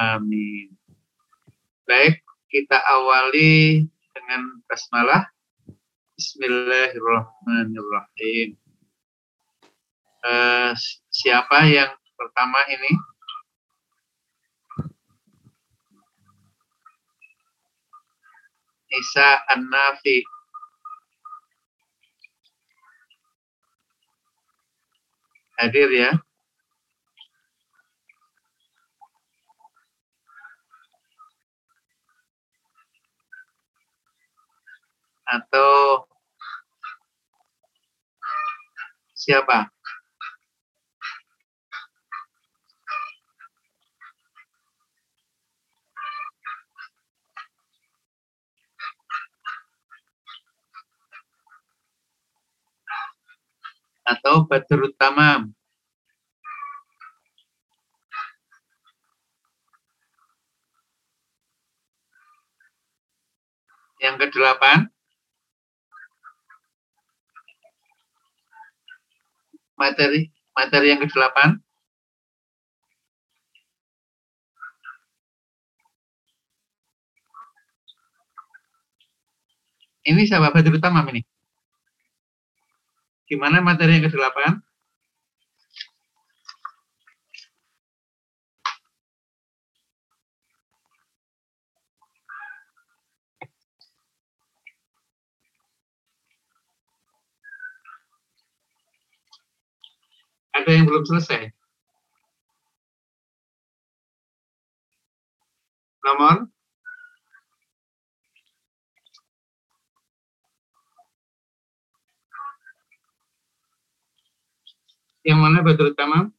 Amin. Baik, kita awali dengan basmalah. Bismillahirrahmanirrahim. Uh, siapa yang pertama ini? Isa An-Nafi. Hadir ya. Atau siapa? Atau Badrut Tamam. Yang kedelapan, materi materi yang ke-8 Ini siapa Badrul Tamam ini? Gimana materi yang ke-8? Ada yang belum selesai? Nomor? Yang mana betul utama?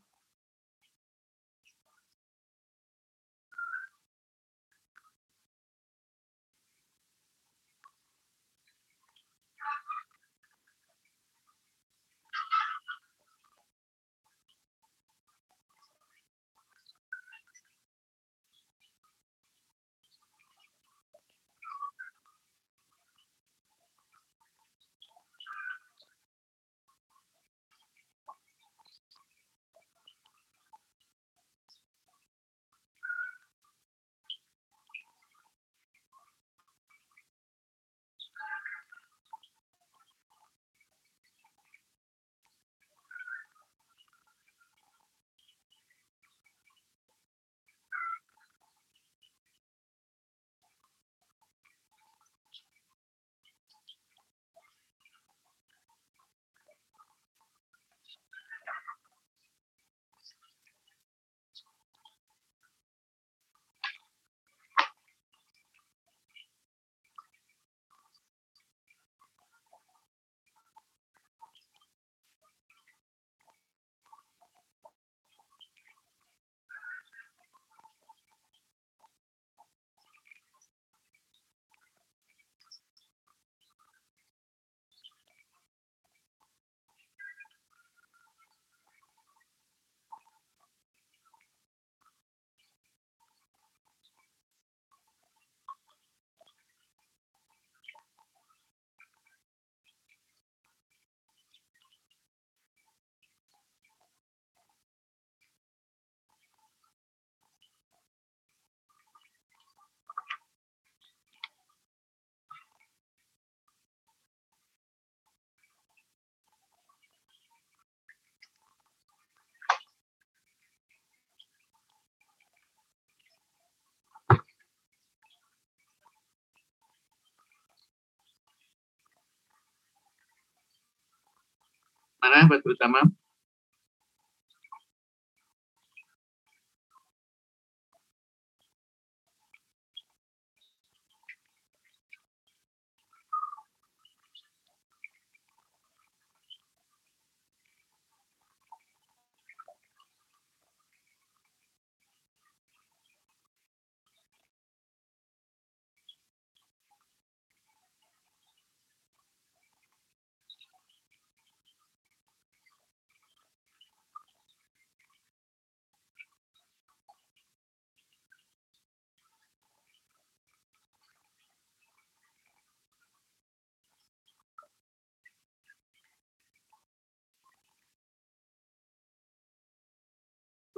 Mana batu utama?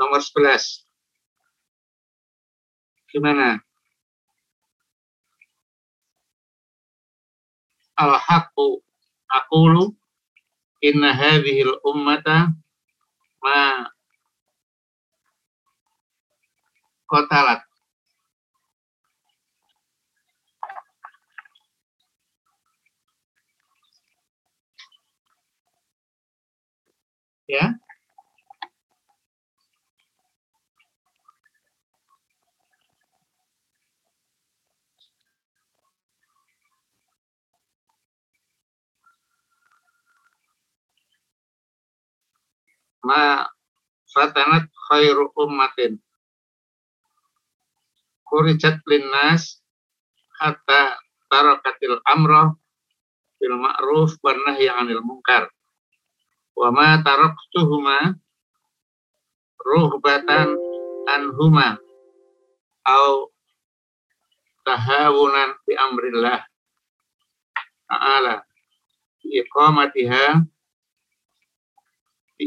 Nomor 11. gimana? Al-haqqu aqulu inna hadhil ummata ma kotalat ya ma fatanat khairu ummatin. Kurijat linnas hatta tarakatil amra bil ma'ruf wa nahyi 'anil munkar. Wa ma taraktuhuma ruhbatan anhuma au tahawunan bi amrillah ta'ala iqamatiha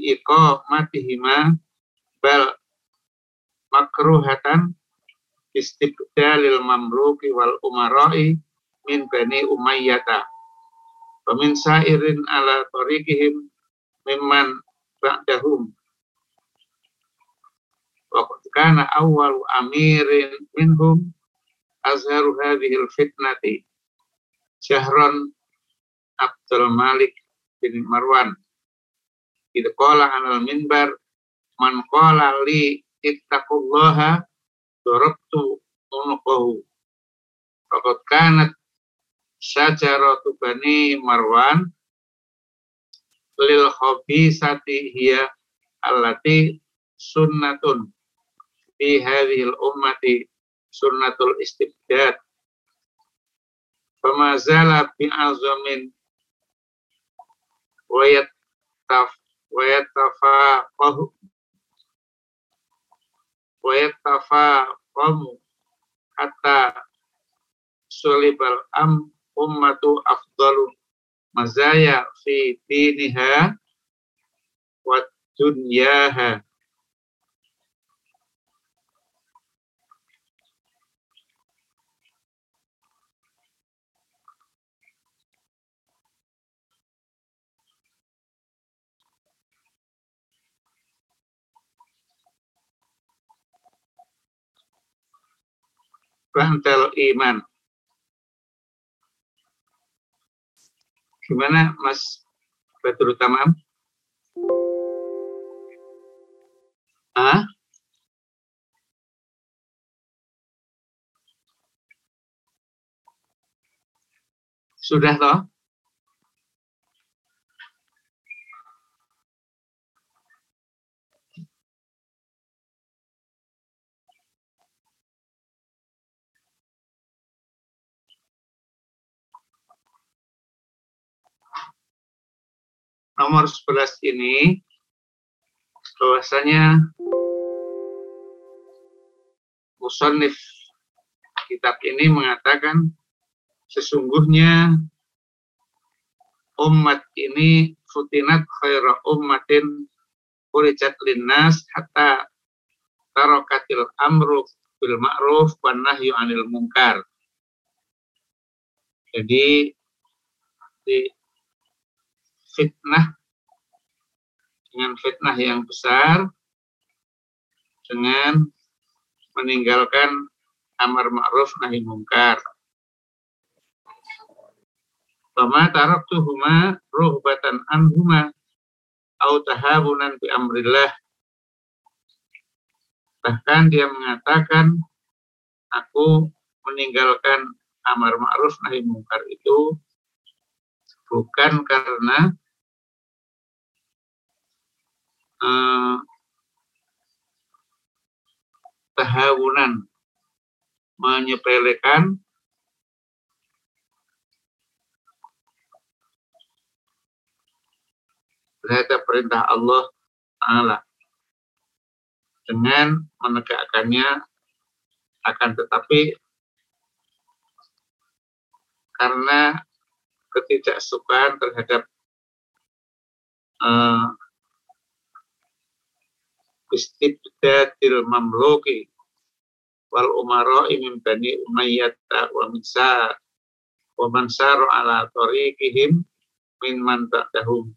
iqamatihima bal makruhatan istibdalil mamluki wal umara'i min bani umayyata wa min sairin ala tariqihim mimman ba'dahum. Wa awwal amirin minhum azharu hadhil fitnati. Syahran Abdul Malik bin Marwan itu qala anal minbar man qala li ittaqullaha dorobtu unuqahu. Fakat kanat syajaratu bani Marwan lil khabisati hiya allati sunnatun fi hadhil ummati sunnatul istibdad. Fama zala bi azamin wa yataf yatafaqamu hatta sulibal am ummatu afdalu mazaya bantal iman. Gimana Mas Badrul Tamam? Ah? Sudah toh? Nomor 11 ini bahwasanya musonif kitab ini mengatakan sesungguhnya umat ini futinat khaira ummatin kurijat linnas hatta tarokatil amru bil ma'ruf wa nahyu anil munkar. Jadi di fitnah dengan fitnah yang besar dengan meninggalkan amar ma'ruf nahi mungkar. Fama taraktuhuma ruhbatan anhuma au tahabunan bi amrillah. Bahkan dia mengatakan aku meninggalkan amar ma'ruf nahi mungkar itu bukan karena uh, tahawunan menyepelekan terhadap perintah Allah Ta'ala. Dengan menegakkannya akan tetapi karena ketidaksukaan terhadap uh, istibdadil mamluki. Wal umara min bani umayyah wa misa wa man ala tariqihim min man ta'dahum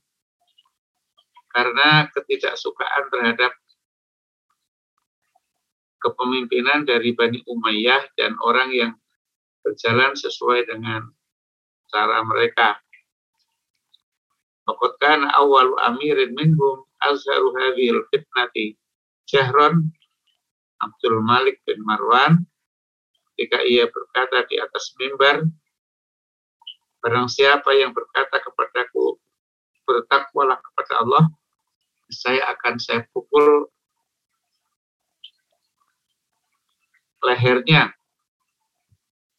karena ketidaksukaan terhadap kepemimpinan dari Bani Umayyah dan orang yang berjalan sesuai dengan cara mereka. Fakat awal amirin minhum azharu hadhil fitnati Jahron Abdul Malik bin Marwan ketika ia berkata di atas mimbar barang siapa yang berkata kepadaku bertakwalah kepada Allah saya akan saya pukul lehernya.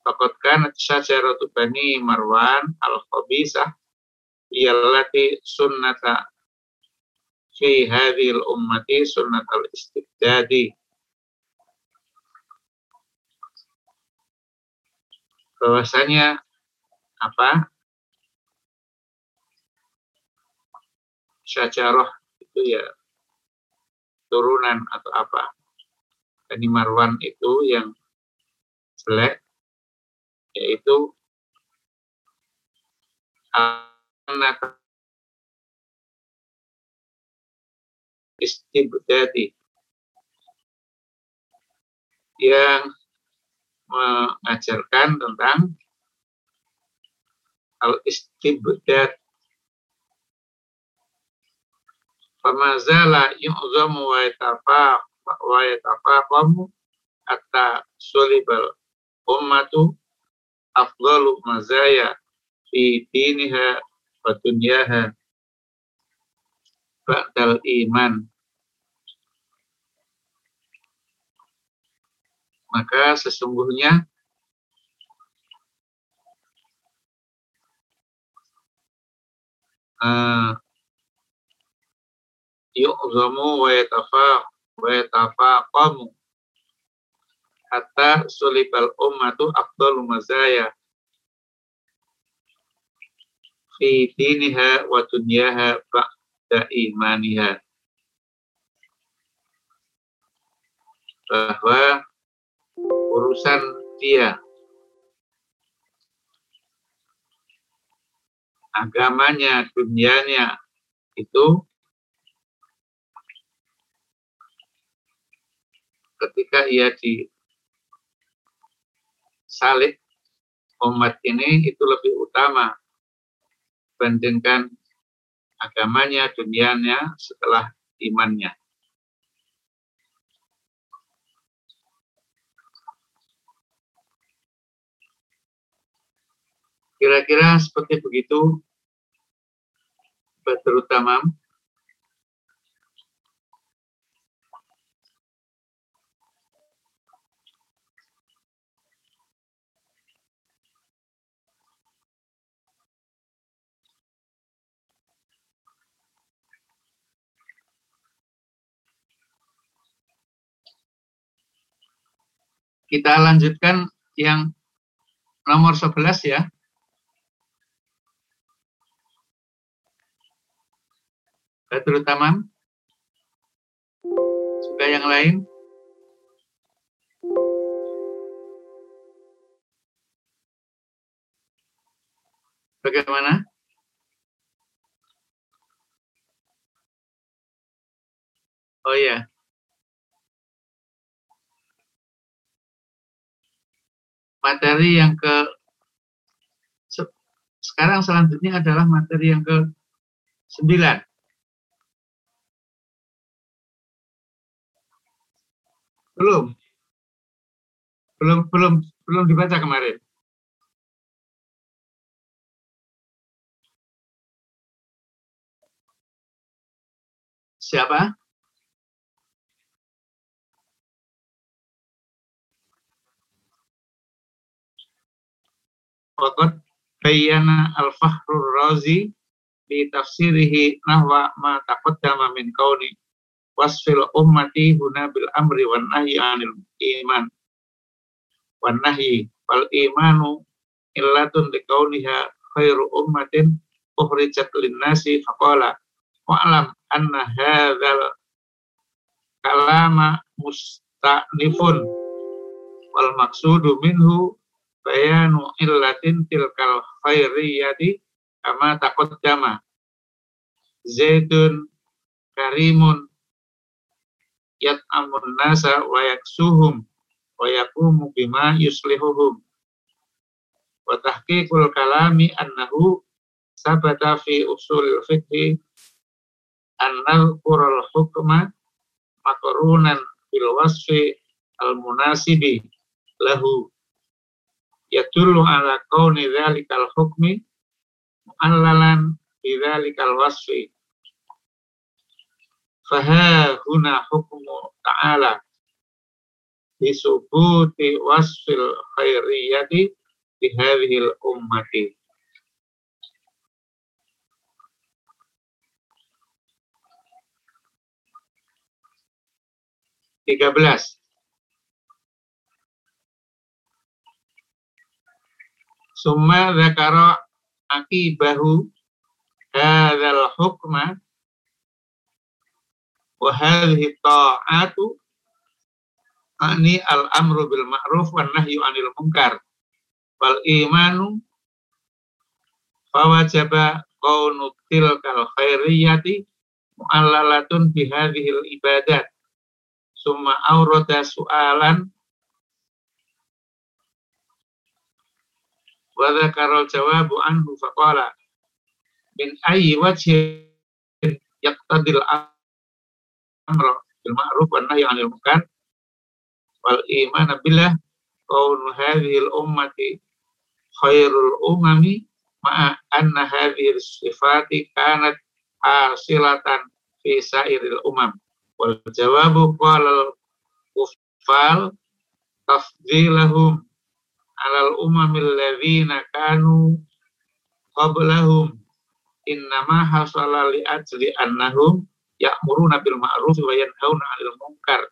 Fakat kanat syajaratu bani Marwan al-khabisah iyallati sunnata fi hadhil ummati sunnat al-istibdadi. Bahwasanya apa? Syajarah itu ya turunan atau apa? Bani Marwan itu yang jelek yaitu anak istibdadi. Yang mengajarkan tentang al-istibdad famazala yu'zamu wa yatafaq wa yatafaqamu hatta sulibal ummatu afdalu mazaya fi diniha wa dunyaha ba'dal iman. Maka sesungguhnya uh, yu'zamu wa yatafaq wa yatafaqamu. Hatta sulibal ummatu afdalu mazaya. Fi diniha wa dunyaha ba'da imaniha bahwa urusan dia agamanya, dunianya itu ketika ia di salib umat ini itu lebih utama bandingkan agamanya, dunianya setelah imannya. Kira-kira seperti begitu terutama Kita lanjutkan yang nomor 11 ya. Terutama juga yang lain. Bagaimana? Oh ya. Materi yang ke sekarang selanjutnya adalah materi yang ke sembilan. Belum. Belum belum belum dibaca kemarin. Siapa? Waqad bayyana al-Fakhrur Razi di tafsirihi nahwa ma taqaddama min kauni wasfil ummati huna bil amri wan nahyi anil iman. Wan nahyi wal imanu illatun kauniha khairu ummatin ukhrijat lin-nasi faqala wa'lam anna hadzal kalama musta'nifun wal maksudu minhu bayanu illatin tilkal khairiyati kama taqaddama zaidun karimun yat'amun nasa wa yaksuhum wa yakumu bima yuslihuhum. Wa kalami annahu sabata fi usul fiqhi annal qural hukma makrunan bil wasfi al munasibi lahu yadullu ala kauni dzalikal hukmi mu'allalan bi dzalikal wasfi faha huna hukmu ta'ala bisubuti wasfil khairiyati bi hadhil ummati 13. Summa zakara akibahu hadzal hukma wa hadhihi ta'atu ani al-amru bil ma'ruf wan nahyu 'anil munkar. Wal imanu fawajaba kaunu tilkal khairiyati mu'allalatun bihadhil ibadat. Summa aurada su'alan wa dzakarul jawabu anhu faqala min ayyi wajhin yaqtadil amra bil ma'ruf wan nahyi 'anil munkar wal iman billah qaul hadhihi al ummati khairul umami ma'a anna hadhihi sifati kanat hasilatan fi sairil umam. Wal jawabu qala kufal tafdilahum alal umamil ladzina kanu qablahum. Innama hasala li ajli annahum ya'muruna bil ma'ruf wa yanhauna 'anil munkar.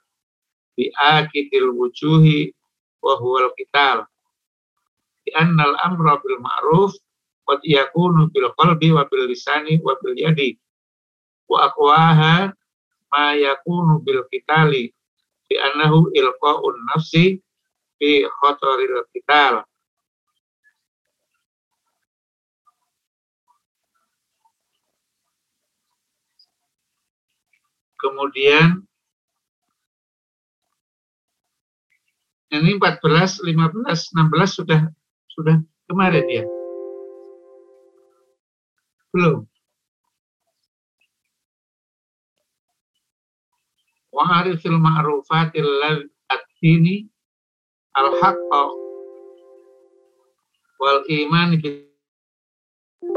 Bi akidil wujuhi wa huwal qital. Di annal amra bil ma'ruf qad yakunu bil qalbi wa bil lisani wa bil yadi. Wa aqwaha ma yakunu bil qitali. Bi annahu ilqa'un nafsi fi khataril qital Kemudian ini 14, 15, 16 sudah sudah kemarin ya. Belum. wa arifil ma'rufatil ladini al-haqqa wal iman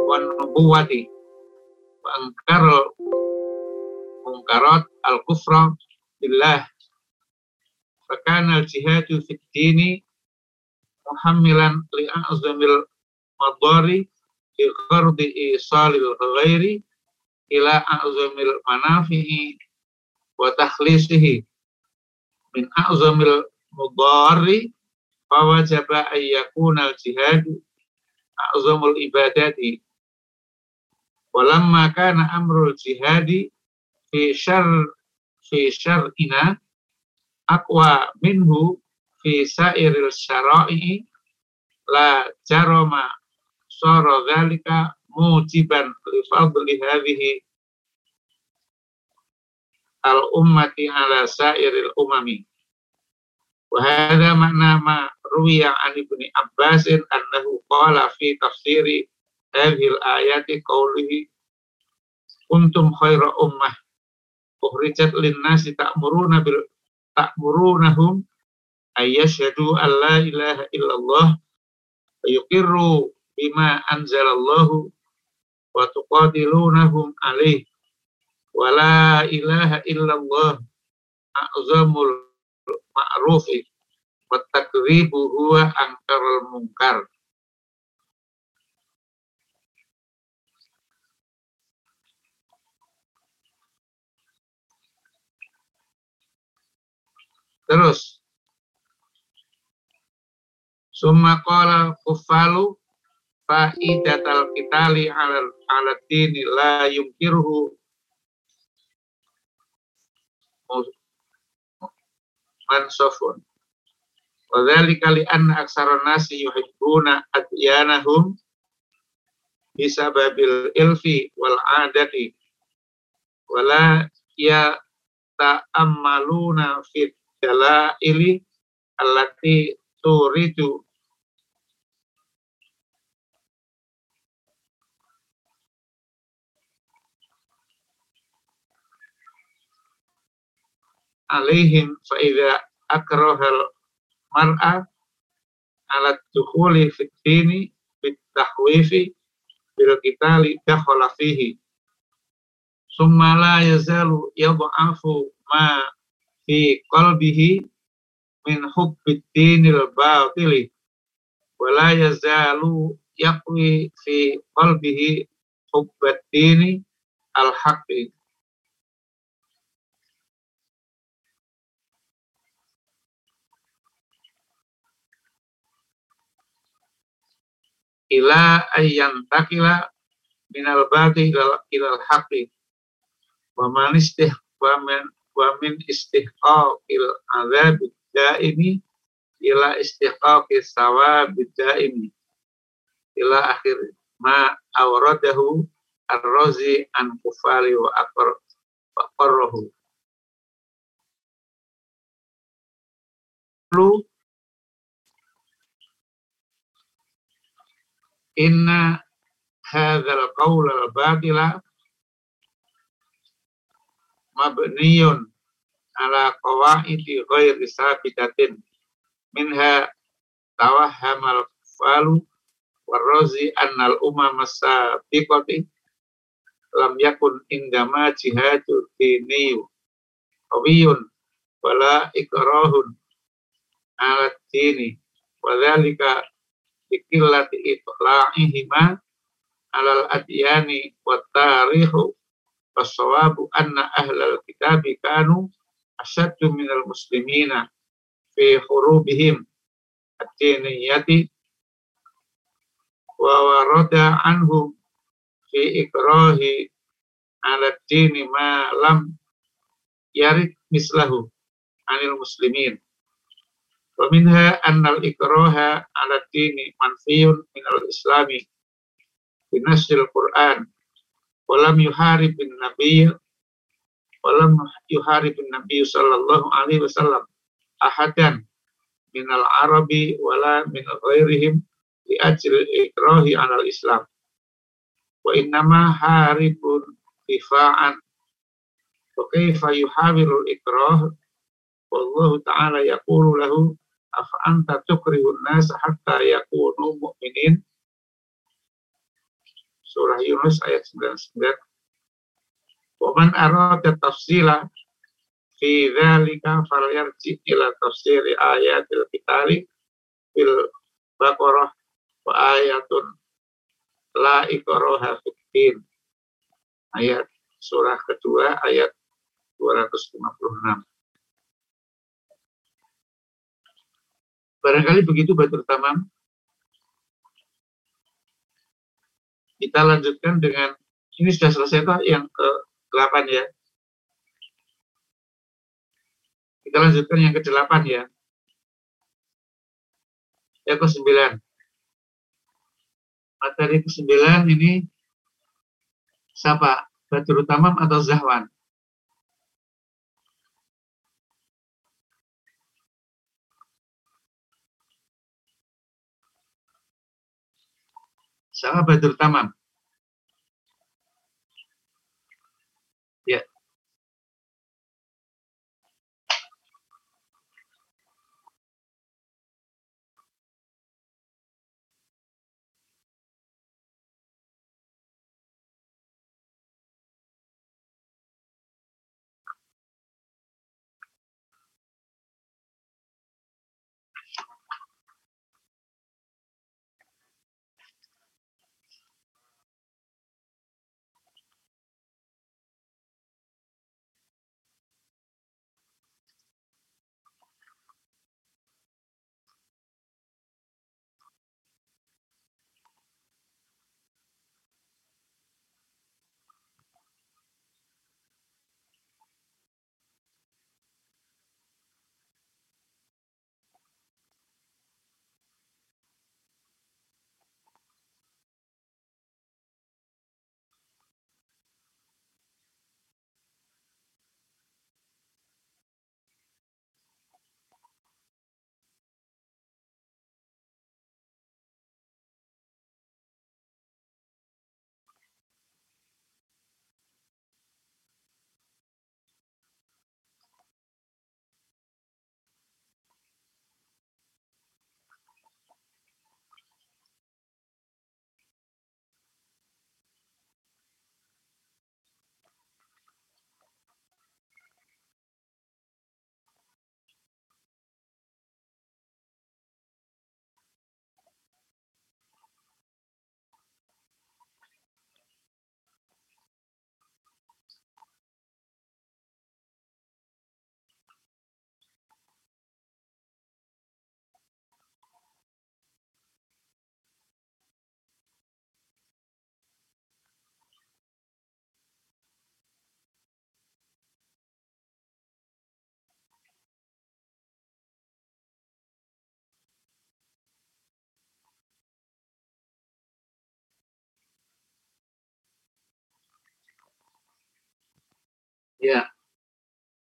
wan nubuwati. Wa angkar munkarat al-kufra billah. Fakana al-jihadu fid dini muhammilan li a'zamil madari fi qardi isalil ghairi ila a'zamil manafi'i wa takhlisihi min a'zamil mudari fawajaba ayyakuna al-jihad a'zamul ibadati walamma kana amrul jihadi fi syar fi syar'ina aqwa minhu fi sairil syara'i la jarama sara dhalika mujiban li fadli hadhihi al-ummati ala sairil umami. Wa hadha makna ma ruwiya an ibni Abbasin annahu qala fi tafsiri hadhil ayati qawlihi kuntum khaira ummah ukhrijat lin-nasi ta'muruna bil ta'murunahum ayyashhadu an la ilaha illallah wa yuqirru bima anzalallahu wa tuqatilunahum alaih wala ilaha illallah a'zamul ma'rufi wa takribu huwa angkarul mungkar Terus. Summa qala kufalu fa'idatal kitali ala dini la yungkiruhu mansofun Wadzalika li anna aksara nasi yuhibbuna adyanahum bisababil ilfi wal adati. Wala ya ta'ammaluna fit dalaili allati turidu alaihim fa idza akrahal mar'a ala dukhuli fit dini bit tahwifi bil qitali dakhala fihi. Summa la yazalu yad'afu ma fi qalbihi min hubbid dinil batili wa la yazalu yaqwi fi qalbihi hubbad dini al haqqi ila ayyan takila minal bati ila ilal haqi wa man istih wa min wa min istihqaqil azab daimi ila istihqaqi sawab daimi ila akhir ma awradahu ar-razi an kufali wa aqar wa qarrahu hadzal qaul al batila mabniyun ala qawaidi ghairi sabitatin. Minha tawahhamal falu warrazi annal umam sabiqati lam yakun indama jihadu diniyu qawiyun wala ikrahun ala dini. Wadhalika bikillati itla'ihima alal adyani wa tarihu fasawabu anna ahlal kitabi kanu asyaddu minal muslimina fi hurubihim ad-diniyati wa warada anhum fi ikrahi ala dini ma lam yarid mislahu anil muslimin Wa minha annal ikraha ala dini manfiyun minal islami binasil Qur'an. Walam yuharib bin nabiy walam yuharib bin nabiy sallallahu alaihi wasallam ahadan minal arabi wala min ghairihim li ajli ikrahi ala islam. Innama haribun difa'an. Wa kaifa yuhawirul ikrah ta'ala afa anta tukrihun nas hatta yakunu mu'minin surah Yunus ayat 99 Waman arada tafsila fi dzalika falyarji ila tafsir ayatil qitali fil baqarah wa ayatun la ikraha fiddin ayat surah kedua ayat 256 Barangkali begitu Batur Tamam. Kita lanjutkan dengan, ini sudah selesai toh yang ke-8 ya. Kita lanjutkan yang ke-8 ya. Yang ke-9. Materi ke-9 ini siapa? Batur Tamam atau Zahwan? Sahabatul Tamam.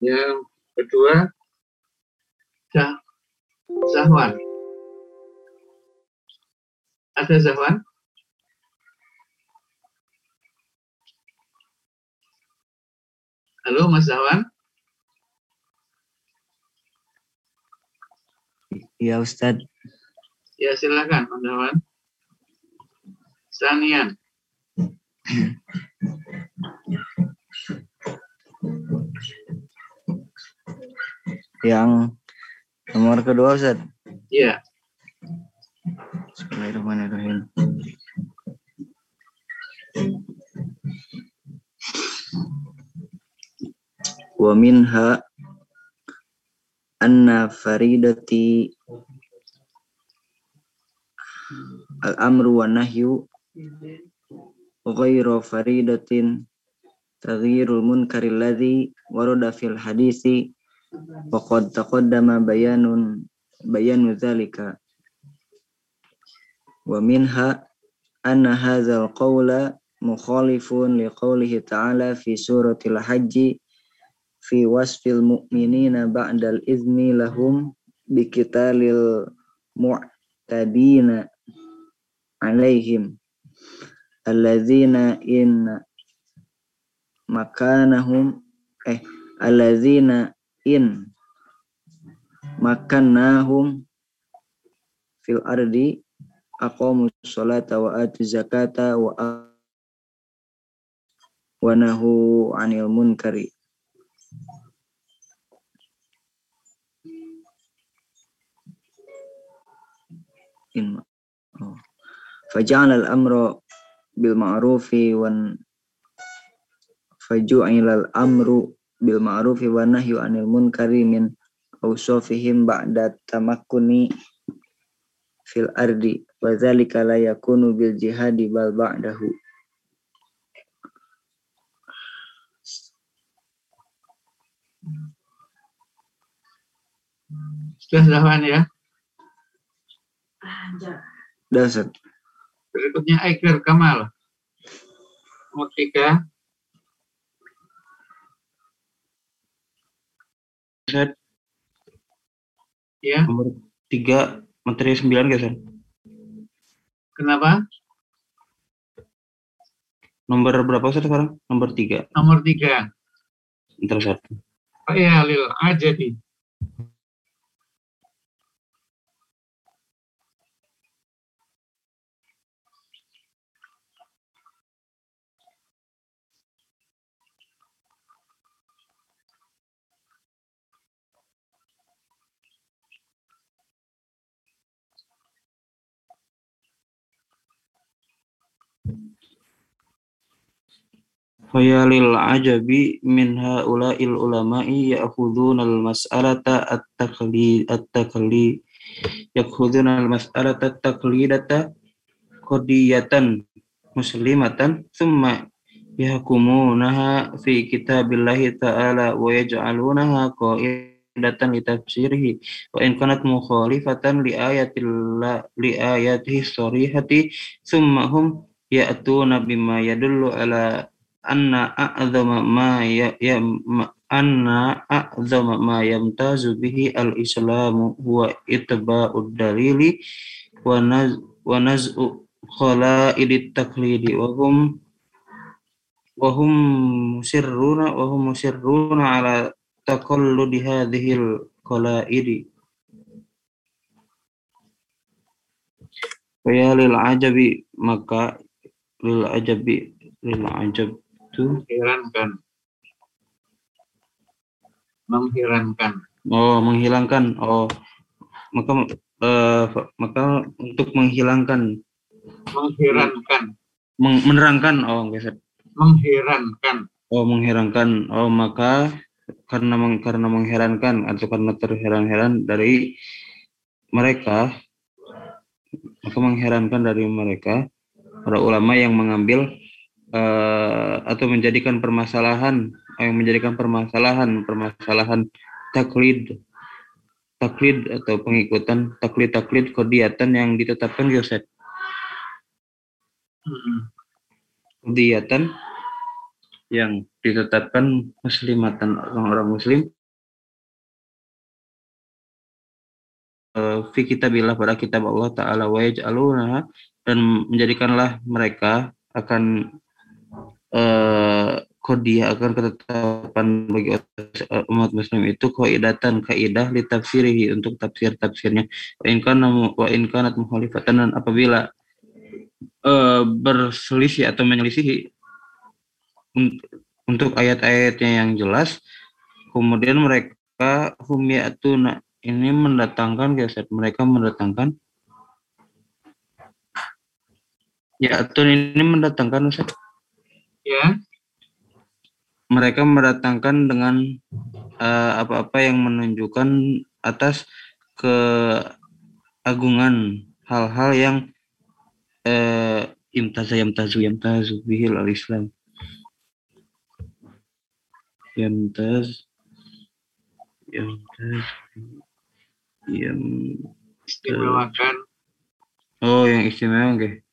Yang kedua, Zah Zahwan. Ada Zahwan? Halo Mas Zahwan? Ya Ustadz. Ya silakan Mas Zahwan. Sanian. Yang nomor kedua Ustaz. Iya. Bismillahirrahmanirrahim. Wa minha anna faridati al-amru wa nahyu ghairu faridatin taghyirul munkari alladhi warada fil hadisi wa qad taqaddama bayanun bayanu dzalika wa minha anna ta'ala fi suratil fi wasfil mu'minina ba'dal lahum biqitalil mu'tadina alaihim allazina in makanahum eh allazina in makannahum fil ardi aqamu sholata wa atu zakata wa wa nahu anil munkari in oh. faja'al al-amru bil ma'rufi wan faju'il al-amru bil ma'rufi wa nahyu anil munkari min awsafihim ba'da tamakkuni fil ardi wa dzalika la yakunu bil jihadi bal ba'dahu Sudah Zahwan ya? Dasar. Berikutnya Aiker Kamal. Nomor tiga. Ustaz, Ya, nomor tiga materi sembilan guys kenapa? Nomor berapa Ustaz sekarang? Nomor tiga. Nomor tiga. Ntar satu. Oh iya, Lil Ajadi. Faya lil ajabi min haula'il ulama'i ya'khuduna al-mas'alata at-taqlid at-taqlid ya'khuduna al-mas'alata at-taqlidata qadiyatan muslimatan thumma yahkumunaha fi kitabillahi ta'ala wa yaj'alunaha qaidatan li tafsirihi wa in kanat mukhalifatan li ayatil li ayatihi sharihati thumma hum ya'tuna bima yadullu ala anna a'zama ma ya, ya anna a'zama ma yamtazu bihi al-islamu huwa itba'ud dalili wa naz wa naz'u khala'idit taqlidi wa hum wa hum musirruna wa hum musirruna ala taqalludi hadhil qala'idi wa ya lil ajabi maka lil ajabi lil ajab. itu Mengherankan. Mengherankan. oh menghilangkan oh maka eh, maka untuk menghilangkan Mengherankan. meng- menerangkan oh geser Mengherankan. oh mengherankan oh maka karena meng, karena mengherankan atau karena terheran-heran dari mereka maka mengherankan dari mereka para ulama yang mengambil eh, atau menjadikan permasalahan yang menjadikan permasalahan permasalahan taklid taklid atau pengikutan taklid taklid kodiatan yang ditetapkan Yosef Hmm. kodiatan yang ditetapkan muslimatan orang-orang muslim fi kitabillah pada kitab Allah taala wa dan menjadikanlah mereka akan uh, kodiah akan ketetapan bagi umat muslim itu kaidatan kaidah li tafsirihi untuk tafsir tafsirnya wa in kana wa in kanat mukhalifatan dan apabila uh, berselisih atau menyelisihi untuk ayat-ayatnya yang jelas kemudian mereka hum ya'tuna ini mendatangkan geset mereka mendatangkan ya atau ini mendatangkan Ustaz Ya. mereka mendatangkan dengan eh, apa-apa yang menunjukkan atas keagungan hal-hal yang uh, imtaza yamtazu yamtazu bihil al-islam yamtaz yamtaz yang Istimewakan. oh yang istimewa oke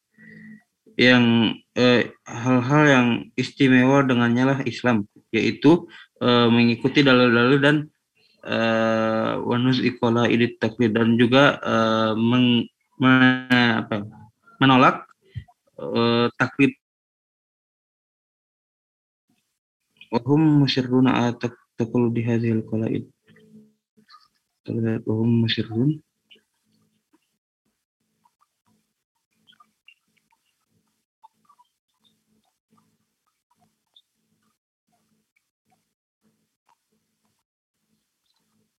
yang eh, hal-hal yang istimewa dengannya lah Islam yaitu eh, mengikuti dalil-dalil dan eh, wanus ikola idit taklid dan juga eh, meng, me- apa, menolak eh, taklid. Wahum musyruna atak takul di hadhil qalaid. Wahum musyrun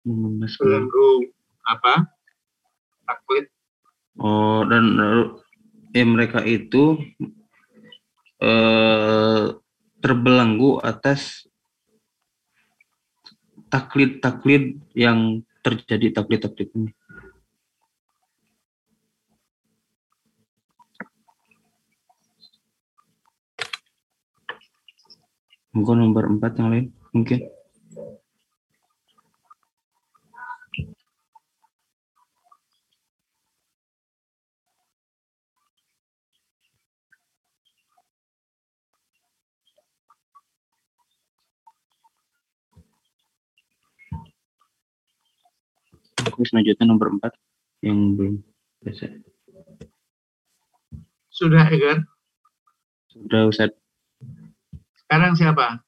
Memenas Belenggu apa? Taklid. Oh, dan eh, ya mereka itu eh, terbelenggu atas taklid-taklid yang terjadi taklid-taklid ini. Mungkin nomor empat yang lain mungkin. Aku selanjutnya nomor empat yang belum selesai. Sudah, Egar. Sudah Ustaz. Sekarang siapa?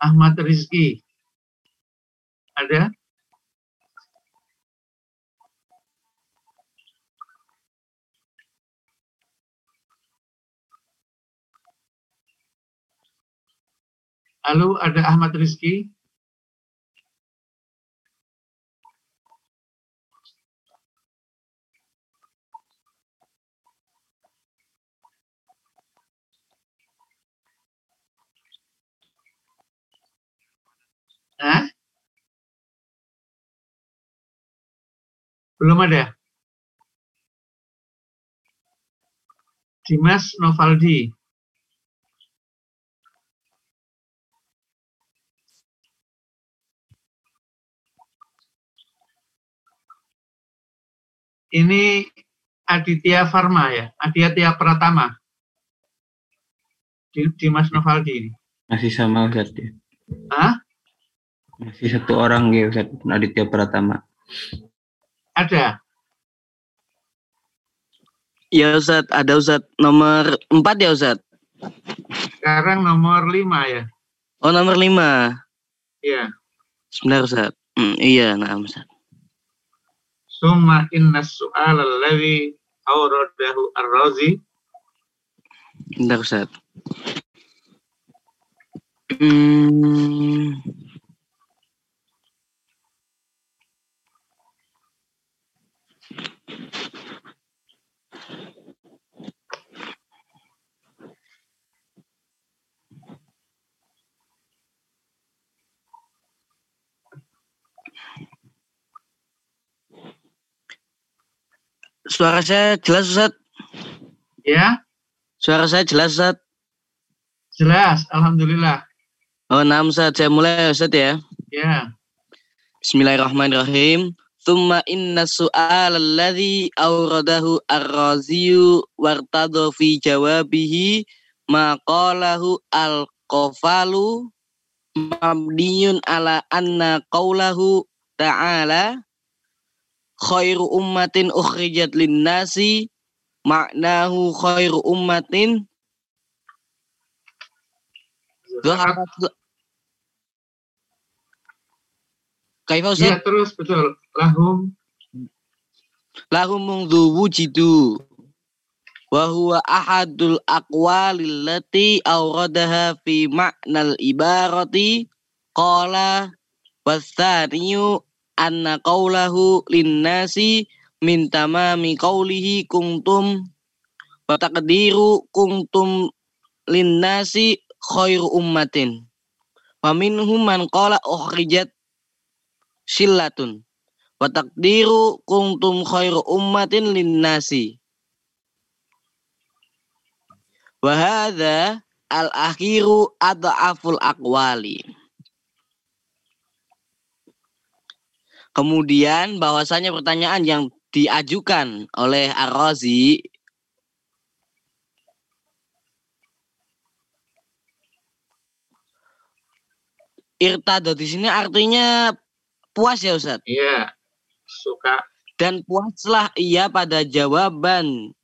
Ahmad Rizki. Ada? Halo, ada Ahmad Rizki? Hah? Belum ada? Dimas Novaldi. Ini Aditya Farma ya, Aditya Pratama. Di- Dimas Novaldi ini. Masih sama Ustaz ya. Hah? Masih satu orang ya Ustaz Aditya Pratama. Ada? Ya Ustaz, ada Ustaz. Nomor 4 ya Ustaz? Sekarang nomor 5 ya. Oh nomor 5. Iya. Sebentar Ustaz. Hmm, iya, nah Ustaz. Summa inna su'al alladhi awradahu ar-razi Bentar Ustaz. Hmm, suara saya jelas Ustaz? ya. Suara saya jelas Ustaz? Jelas, alhamdulillah. Oh, nah Ustaz, saya mulai Ustaz ya. Ya. Bismillahirrahmanirrahim. Thumma inna su'al alladhi awradahu ar-raziyu wartadha fi jawabihi ma qalahu al-qafalu mabniyun ala anna qawlahu ta'ala khairu ummatin ukhrijat lin-nasi maknahu khairu ummatin Kaifa Ustaz? Iya terus betul. Lahum. Lahum mungdu wujidu. Wa huwa ahadul aqwalil lati awradaha fi ma'nal ibarati. Qala wasaniyu anna qawlahu linnasi min tamami qawlihi kuntum. Wa taqdiru kuntum linnasi khairu ummatin. Wa minhum man qala ukhrijat sillatun wa taqdiru kuntum khairu ummatin linnasi. Wa hadza al akhiru adhaful aqwali. Kemudian bahwasanya pertanyaan yang diajukan oleh Ar-Razi irtado di sini artinya puas ya Ustaz. iya suka Dan puaslah ia pada jawaban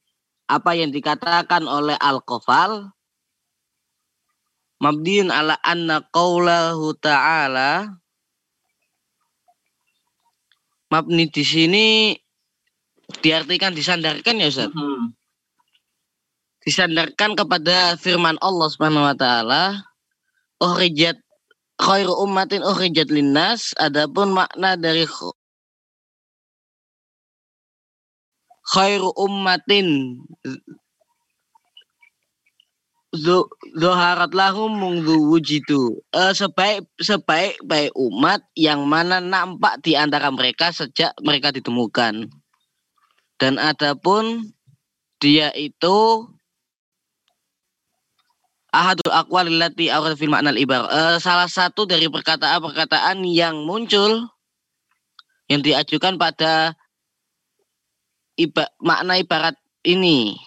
apa yang dikatakan oleh Al-Qafal mabdiun ala anna qaulahu ta'ala mabni di sini diartikan disandarkan ya Ustaz. Mhm. Disandarkan kepada firman Allah Subhanahu wa taala ukhrijat khairu ummatin ukhrijat linnas adapun makna dari khairu ummatin. Zu- Zoharat lahum mungdu wujidu Eh, sebaik sebaik baik umat yang mana nampak di antara mereka sejak mereka ditemukan. Dan adapun dia itu ahadul aqwal allati awrad fil ma'nal ibar. Eh, salah satu dari perkataan-perkataan yang muncul yang diajukan pada iba, makna ibarat ini.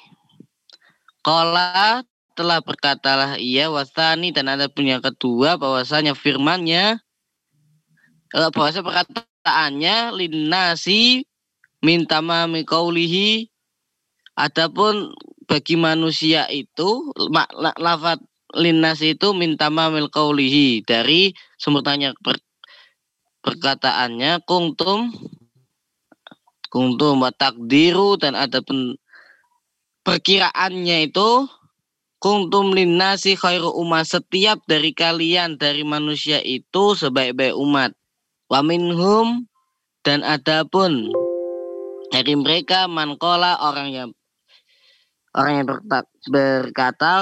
Qala telah berkatalah ia wasani dan ada pun yang kedua bahwasanya firmannya eh, bahwasanya perkataannya linnasi minta mami qaulihi adapun bagi manusia itu makna lafat linnasi itu minta mamil qaulihi dari sumber tanya per- perkataannya kungtum kungtum wa takdiru dan ada pen, perkiraannya itu kuntum linnasi khairu umat setiap dari kalian dari manusia itu sebaik-baik umat. Wa minhum dan adapun dari mereka mankola orang yang orang yang berta- berkata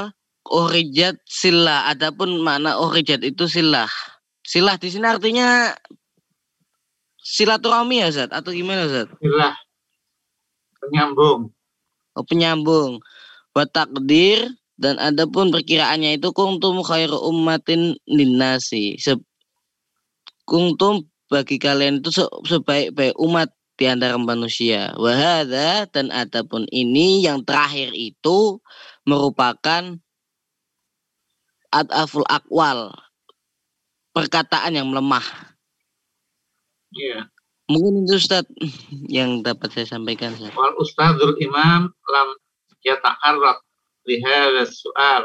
urijat silah adapun makna urijat itu silah silah di sini artinya silaturahmi ya Zat? Atau gimana Zat? Ilah. Penyambung. Oh, penyambung. Wa takdir dan adapun perkiraannya itu kuntum khairu ummatin linnasi. Se- kuntum bagi kalian itu se- sebaik-baik umat di antara manusia. Wahada dan adapun ini yang terakhir itu merupakan adaful akwal perkataan yang melemah iya. Mungkin itu Ustaz yang dapat saya sampaikan Ustaz. wal ustadzul imam lam yata'arrad li hadzal soal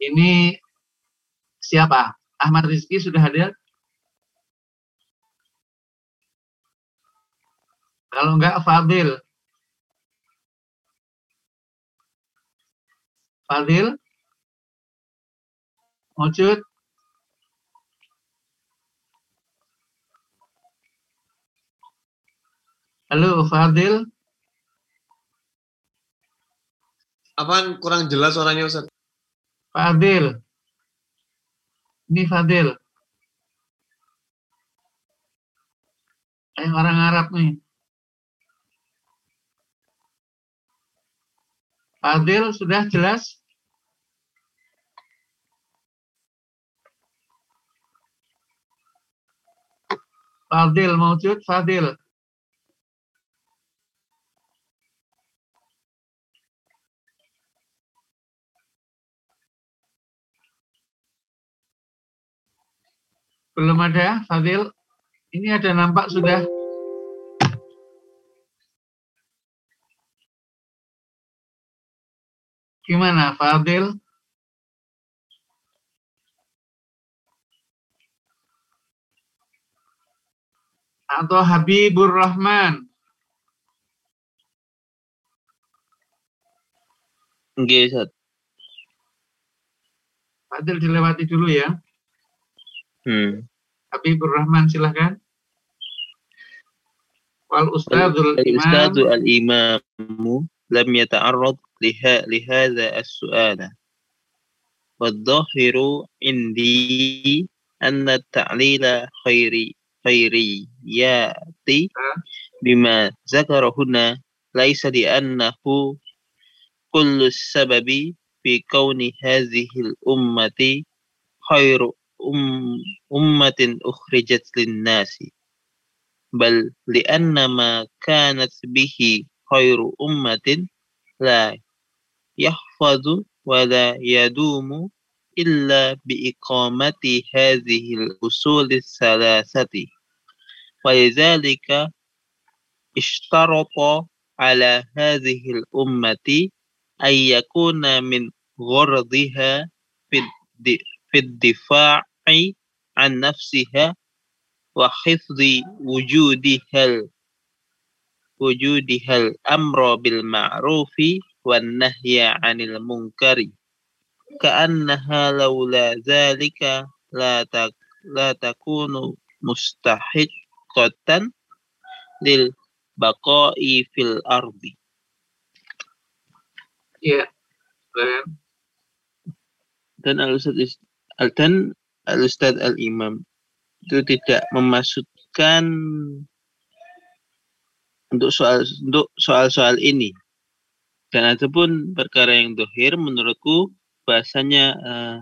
ini siapa? Ahmad Rizki sudah hadir? Kalau enggak Fadil. Fadil? Mujud Halo Fadil Apaan kurang jelas suaranya Ustaz? Fadil. Ini Fadil. Eh orang Arab nih. Fadil sudah jelas? Fadil mawjud, Fadil. Belum ada, Fadil. Ini ada nampak sudah. Gimana, Fadil? Atau Habibur Rahman? Nggih, Ustaz. Fadil dilewati dulu ya. Hmm. Habibur Rahman silahkan. Wal ustadzul imam. Ustadzul al imamu lam yata'arrad liha lihada as-su'ala. Wadzahiru indi anna ta'lila khairi khairiyati bima zakarahuna laisa li annahu kullu sababi fi kauni hazihil ummati khairu أم أمة أخرجت للناس. بل لأن ما كانت به خير أمة لا يحفظ ولا يدوم إلا بإقامة هذه الأصول الثلاثة. ولذلك اشترط على هذه الأمة أن يكون من غرضها في daf'i an nafsiha wa hifzi wujudihal wujudihal amra bil ma'rufi wa nahya 'anil munkari ka'annaha laula zalika la tak la takunu mustahiqqatan lil baqa'i fil ardi ya yeah. dan al-ustaz al ustadz al imam itu tidak memasukkan untuk soal untuk soal-soal ini. Dan ataupun perkara yang dohir menurutku bahasanya eh,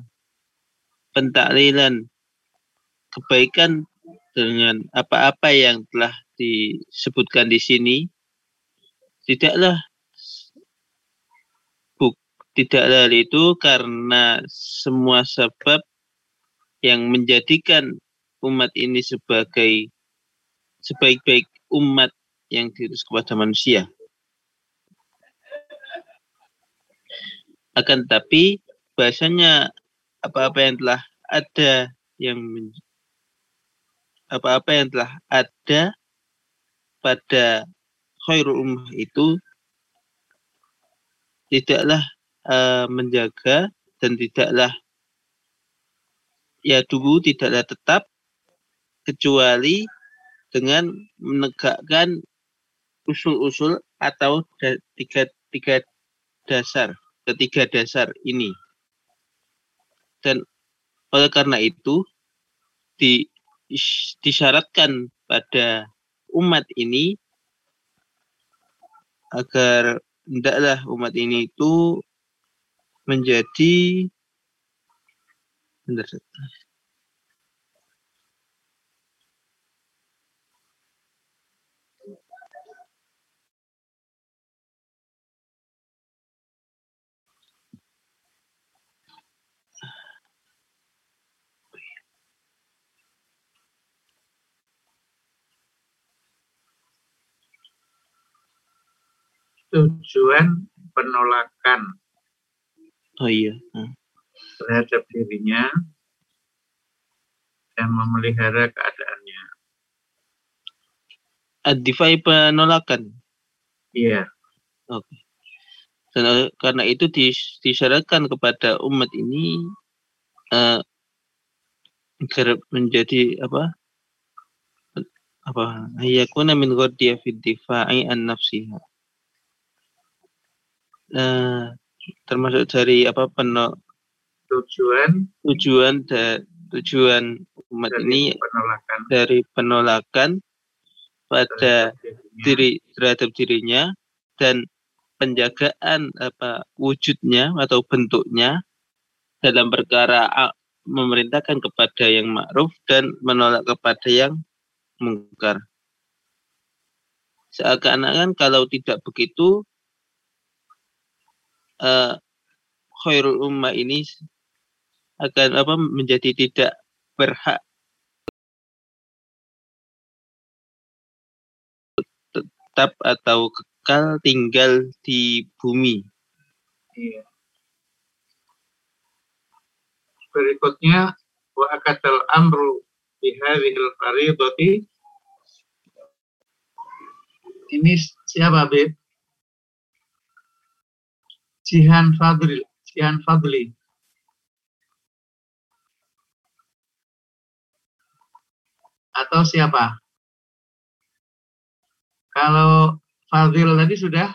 pentaklilan kebaikan dengan apa-apa yang telah disebutkan di sini. Tidaklah buk tidaklah itu karena semua sebab yang menjadikan umat ini sebagai sebaik-baik umat yang diutus kepada manusia. Akan tapi bahasanya apa-apa yang telah ada yang apa-apa yang telah ada pada khairul ummah itu tidaklah eh, menjaga dan tidaklah ya dulu tidaklah tetap kecuali dengan menegakkan usul-usul atau da- tiga tiga dasar ketiga dasar ini. Dan oleh karena itu di, is- disyaratkan pada umat ini agar hendaklah umat ini itu menjadi Tujuan penolakan oh iya Hmm. Terhadap dirinya dan memelihara keadaannya. ad-difai penolakan? Iya. dan oleh- karena itu dis- disyaratkan kepada umat ini eh, agar menjadi apa? Apa? Ayakuna min ghadiya fid difa'i an nafsiha. Eh, termasuk dari apa peno, Tujuan tujuan da, tujuan umat dari ini penolakan dari penolakan pada terhadap diri terhadap dirinya dan penjagaan apa wujudnya atau bentuknya dalam perkara a- memerintahkan kepada yang ma'ruf dan menolak kepada yang mungkar. Seakan-akan kalau tidak begitu uh, khairul ummah ini akan apa menjadi tidak berhak tetap atau kekal tinggal di bumi. Iya. Berikutnya wa akatal amru bi hadhil faridati ini siapa Beb? Jihan Fadli. Jihan Fadli. Atau siapa? Kalau Fadil tadi sudah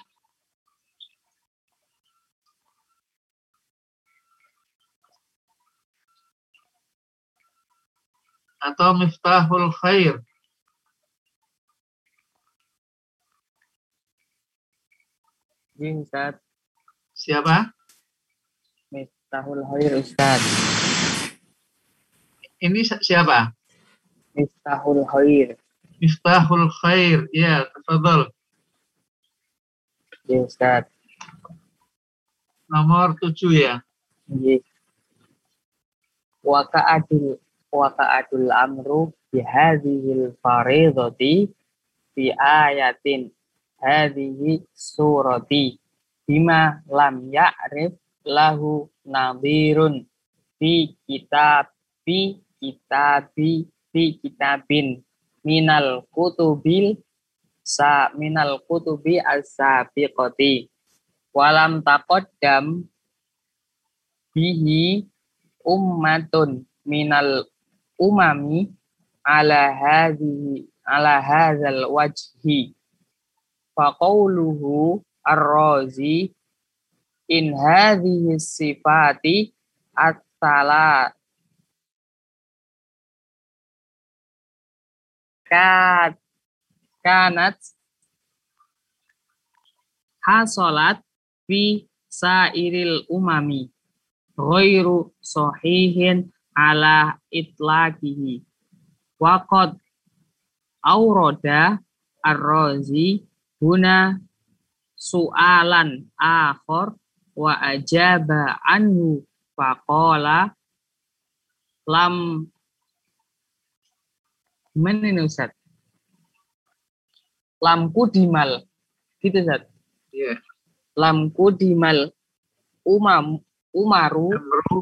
atau Miftahul Khair. Ini Ustaz. Siapa? Miftahul Khair Ustaz. Ini siapa? Miftahul Khair. Miftahul Khair. Ya, tafadhol. Ya Ustaz. Nomor tujuh ya. Nggih. Wa ka'adul wa ka'adul amru bi hadhil faridati fi ayatin hadhihi surati bima lam ya'rif lahu nadhirun fi kitab fi kitabi fi kitabin minal kutubil sa minal kutubi as-sabiqati. Walam taqaddam bihi ummatun minal umami ala hadhihi ala hadzal wajhi. Faqauluhu ar-razi in hadhihi sifati at-tala kat kanat hasolat fi sairil umami. Ghairu sahihin ala itlaqihi. Waqad aurada ar-razi huna su'alan akhor wa ajaba anhu faqala lam Gimana ini Ustaz? Lamku dimal. Gitu Ustaz. Iya. Lamku dimal umam umaru Amru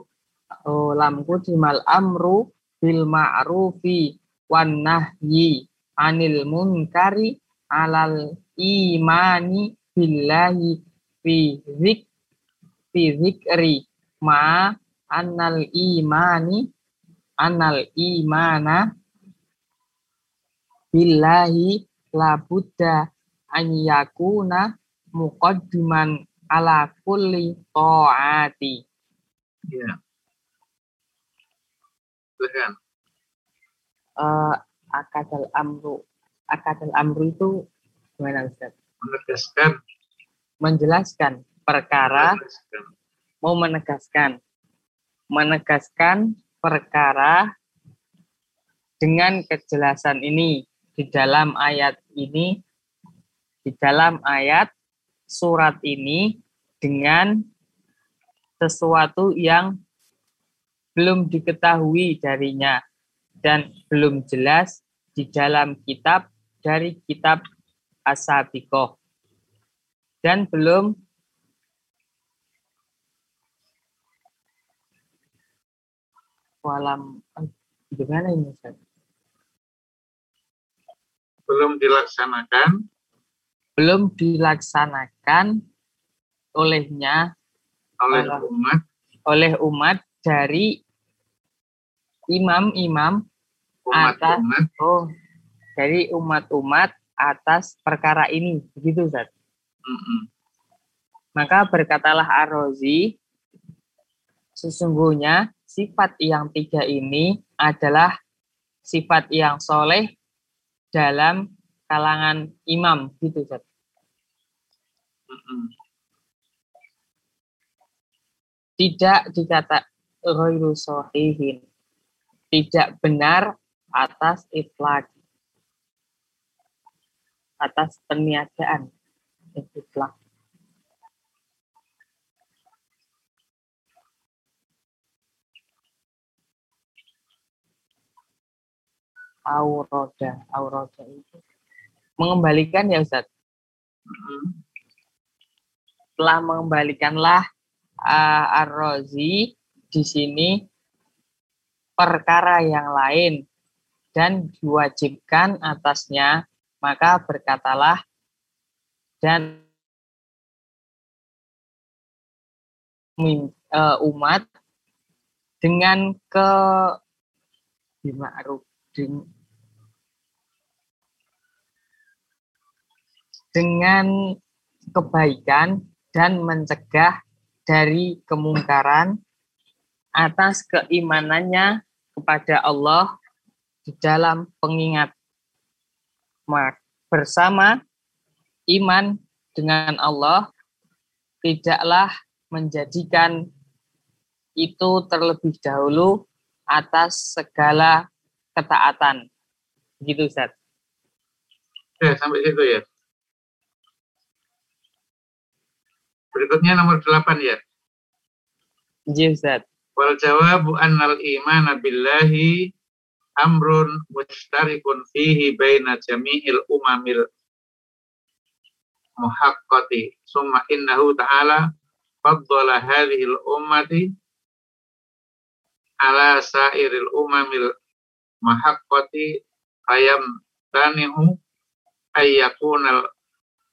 oh, lamku dimal amru bil ma'rufi wan nahyi anil munkari alal imani billahi fi zik fi zikri ma annal imani annal imana billahi la budda an yakuna muqaddiman ala kulli ta'ati. Iya. Silakan. Eh, akadal amru. Akadal amru itu gimana Ustaz? Menegaskan. Menjelaskan perkara, menegaskan. mau menegaskan. Menegaskan perkara dengan kejelasan ini di dalam ayat ini di dalam ayat surat ini dengan sesuatu yang belum diketahui darinya dan belum jelas di dalam kitab dari kitab Asabikoh dan belum walam eh, gimana ini? Belum dilaksanakan belum dilaksanakan olehnya oleh umat oleh umat dari imam-imam Atas. umat-umat oh dari umat-umat atas perkara ini begitu Ustaz. mm-mm. Maka berkatalah Ar-Razi sesungguhnya sifat yang tiga ini adalah sifat yang soleh dalam kalangan imam gitu Ustaz. Tidak dikata ghairu sahihin tidak benar atas itlaq atas peniadaan itlak. Auroda, auroda itu mengembalikan ya Ustaz. Telah mengembalikanlah uh, Ar-Razi di sini perkara yang lain dan diwajibkan atasnya, maka berkatalah dan uh, umat dengan ke dengan kebaikan dan mencegah dari kemungkaran atas keimanannya kepada Allah di dalam pengingat bersama iman dengan Allah tidaklah menjadikan itu terlebih dahulu atas segala ketaatan. Gitu, Ustaz. Ya, sampai situ ya. Berikutnya nomor 8 ya. Iya, Ustaz. Wal jawabu annal iman billahi amrun mustarikun fihi baina jami'il umamil muhaqqati summa innahu ta'ala faddala hadhihi al-ummati ala sairil umamil muhaqqati ayam tanihu ayyakunal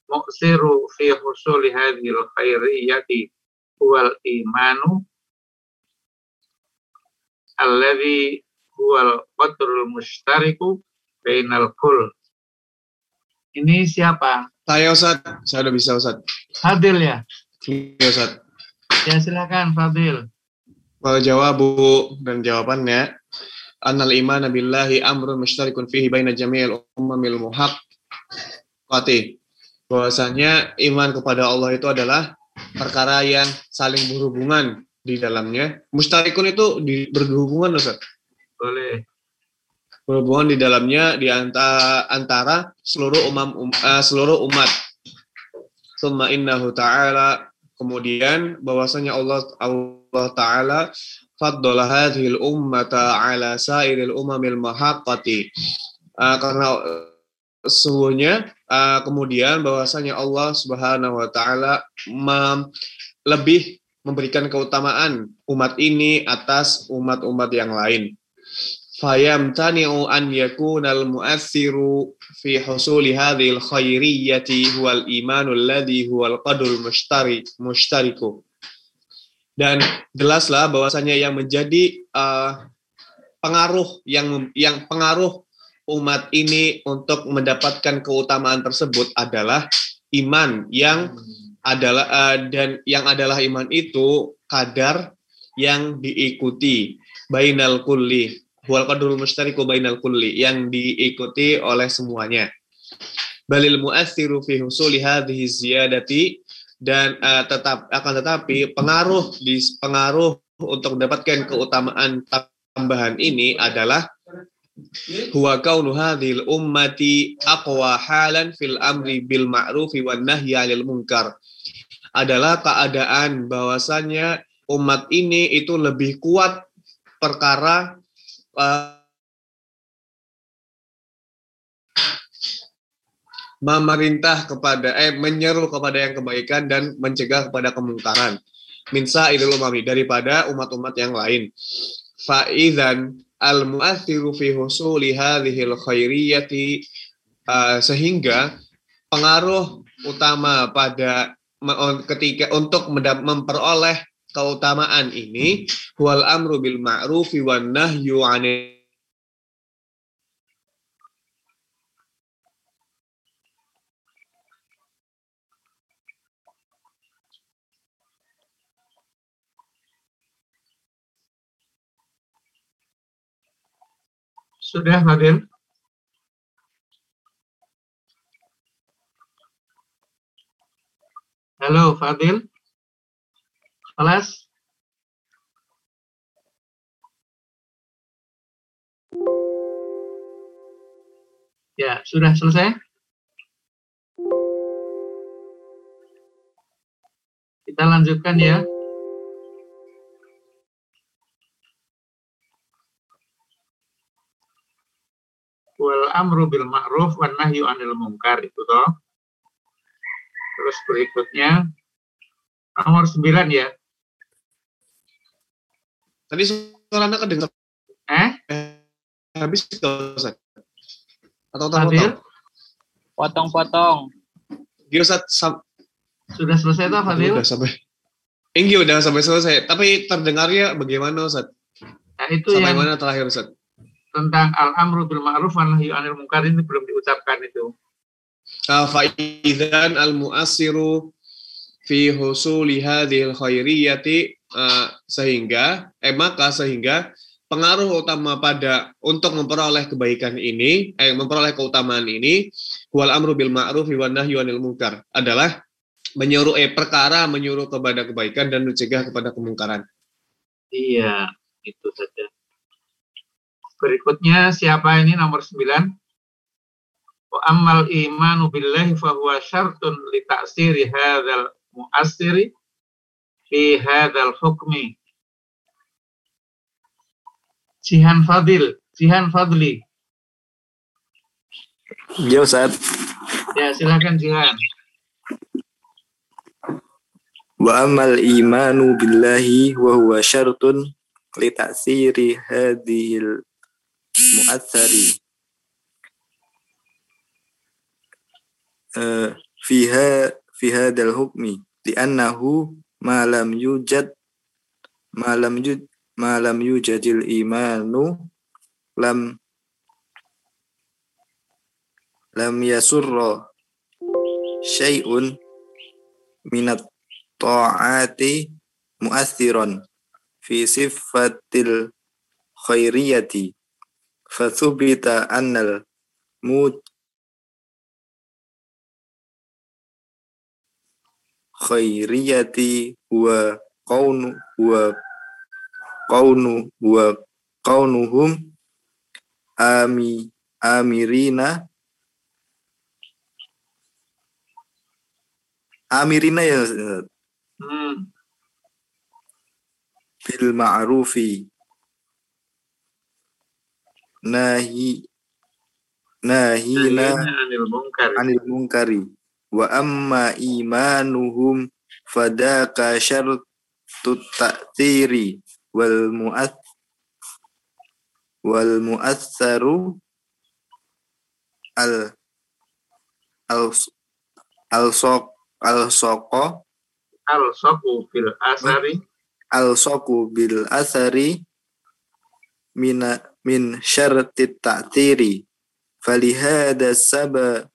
muksiru fi husuli hadhihi al-khairiyati huwal imanu alladhi huwal qadrul mushtariku bainal kul. Ini siapa? Saya Ustaz, saya udah bisa Ustaz. Fadil ya? Iya Ustaz. Ya silakan Fadil. Wal jawabu dan jawabannya annal iman billahi amrun mushtarikun fihi baina jami'il ummamil muhaqqati. Bahwasanya iman kepada Allah itu adalah perkara yang saling berhubungan di dalamnya. Mustarikun itu di, berhubungan Ustaz. Boleh. Berhubungan di dalamnya di antara, antara seluruh umam um, uh, seluruh umat. Summa innahu ta'ala kemudian bahwasanya Allah Allah taala faddala hadhil ummata ala sairil umamil mahaqqati. Uh, karena sesungguhnya uh, kemudian bahwasanya Allah Subhanahu wa taala lebih memberikan keutamaan umat ini atas umat-umat yang lain. Fayamtani'u an yakunal mu'assiru fi husuli hadhil khairiyyati huwal imanul ladhi huwal qadul mushtari mushtariku. Dan jelaslah bahwasanya yang menjadi uh, pengaruh yang yang pengaruh umat ini untuk mendapatkan keutamaan tersebut adalah iman yang adalah uh, dan yang adalah iman itu kadar yang diikuti. Bainal kulli wal qadrul mustariku bainal kulli yang diikuti oleh semuanya. Balil mu'assiru fi husuli hadhihi ziyadati dan uh, tetap akan tetapi pengaruh di pengaruh untuk mendapatkan keutamaan tambahan ini adalah huwa kaunu hadhil ummati aqwa halan fil amri bil ma'rufi wan nahyi 'anil munkar. Adalah keadaan bahwasannya umat ini itu lebih kuat perkara uh, memerintah kepada eh menyeru kepada yang kebaikan dan mencegah kepada kemungkaran. Minsa idul umami daripada umat-umat yang lain. Faizan al muathiru fi husuli khairiyati. Uh, sehingga pengaruh utama pada ketika untuk memperoleh keutamaan ini wal amru bil ma'rufi wan nahyu 'anil Sudah hadir? Halo, Fadil. Kelas? Ya, sudah selesai? Kita lanjutkan ya. Wal amru bil ma'ruf wan nahyu anil munkar itu toh. Terus berikutnya nomor 9 ya. Tadi suaranya kedengar Eh? habis nggak Ustaz? Atau tahu Potong-potong. Gini Ustaz, sam- Sudah selesai toh Fadil? udah sampai. Inggi udah sampai selesai. Tapi terdengarnya bagaimana Ustaz? Nah, itu Sampai yang mana terakhir Ustaz? Tentang al-amru bil ma'ruf wan nahyu anil munkar ini belum diucapkan itu. Fa'idan al-mu'assiru fi husuli hadhil khairiyati ah, sehingga eh maka sehingga pengaruh utama pada untuk memperoleh kebaikan ini eh memperoleh keutamaan ini wal amru bil ma'ruf wan nahyu anil munkar adalah menyuruh eh perkara menyuruh kepada kebaikan dan mencegah kepada kemungkaran. Iya, itu saja. Berikutnya siapa ini nomor 9? Wa ammal imanu billahi fa huwa syartun li ta'siri hadzal mu'assiri fi hadzal hukmi. Jihan Fadil, Jihan Fadli. Ya Ustaz. Ya, silakan Jihan. Wa amal imanu billahi wa huwa syartun li ta'siri hadhil mu'athari eh, fiha fi hadzal hukmi li'annahu ma lam yujad ma lam yujad ma yujadil imanu lam lam yasurra syai'un minat ta'ati mu'athiran fi sifatil khairiyati fathubita annal mud khairiyati wa qaunu wa qaunu wa qaunuhum ami amirina amirina ya. Hmm. bil ma'rufi nahi nahina anil munkar. anil munkari. Wa amma imanuhum fadaka syartut ta'thiri wal mu'ath wal mu'atharu al al al sok al soko Al soku fil asari. Al soku bil asari mina min syartit ta'thiri falihada sabab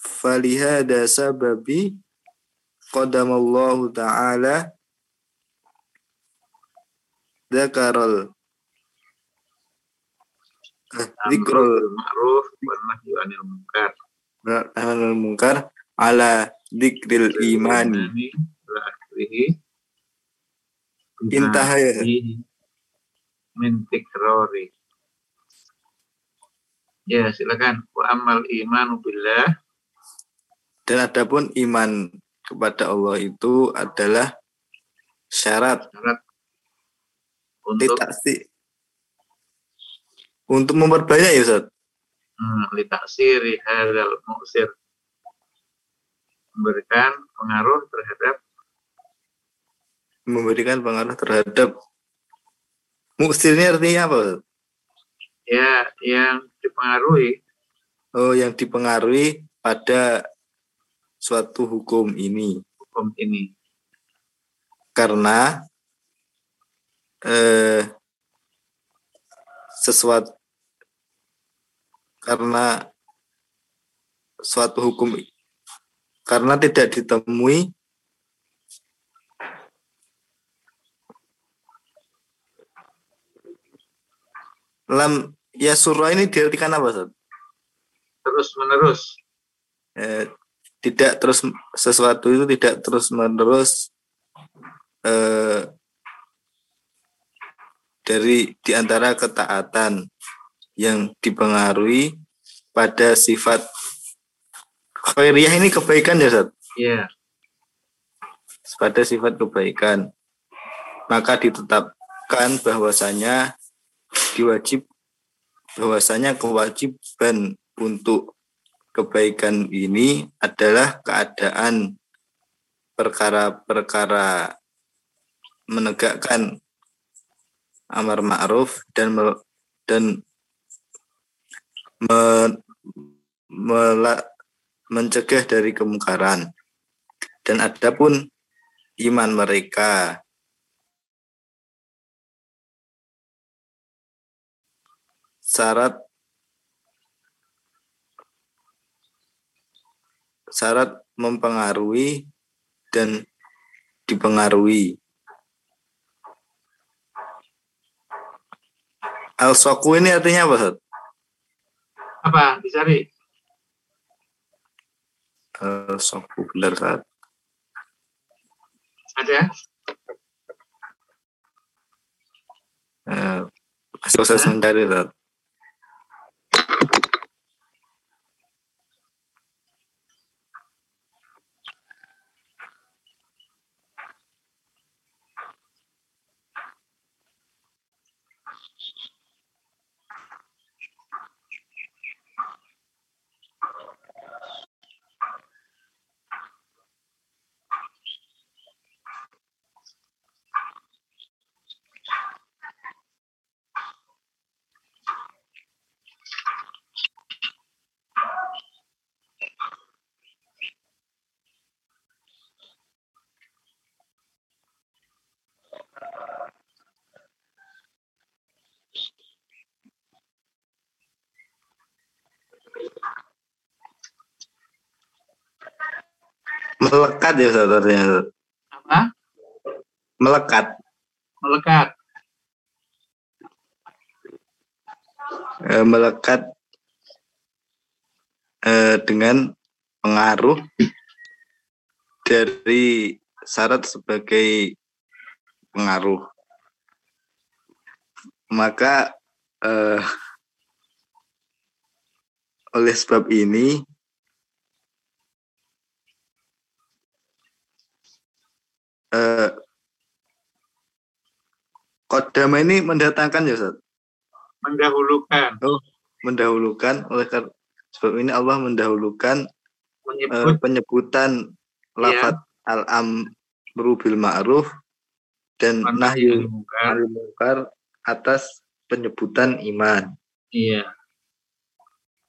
falihada sababi qadamallahu ta'ala dzakaral eh, dzikrul ma'ruf wan nahyu anil munkar. anil munkar ala dzikril imani Ini ila akhirih. Intaha ya. Fihi Min tikrori. Ya, silakan. Wa amal imanu billah. Dan adapun iman kepada Allah itu adalah syarat. Syarat untuk litaksi untuk memperbanyak ya Ustaz? Hmm, litaksiri hadal mu'sir. Memberikan pengaruh terhadap memberikan pengaruh terhadap muksir ini artinya apa ya yang dipengaruhi. Oh yang dipengaruhi pada suatu hukum ini. Hukum ini. karena eh, sesuatu karena suatu hukum karena tidak ditemui lam ya surah ini diartikan apa Ustaz? Terus menerus Eh, tidak terus sesuatu itu tidak terus menerus eh, dari di antara ketaatan yang dipengaruhi pada sifat khairiyah ini kebaikan ya Ustaz? ya pada sifat kebaikan maka ditetapkan bahwasanya diwajib bahwasanya kewajiban untuk kebaikan ini adalah keadaan perkara-perkara menegakkan amar ma'ruf dan me, dan me, mela, mencegah dari kemungkaran. Dan adapun iman mereka syarat syarat mempengaruhi dan dipengaruhi. Al-Soku ini artinya apa, Ustaz? Apa? Dicari. Al-Soku benar, Ustaz. Ada? Eh, proses mencari, Ustaz. Melekat ya, Ustaz. Ustaz. Apa? Melekat. Melekat. Eh, melekat eh, dengan pengaruh dari syarat sebagai pengaruh. Maka eh, oleh sebab ini eh, kodam ini mendatangkan ya Ustaz? Mendahulukan. mendahulukan oleh kar- sebab ini Allah mendahulukan eh, Menyebut penyebutan lafat al-amru bil ma'ruf dan nahyu munkar atas penyebutan iman Iya.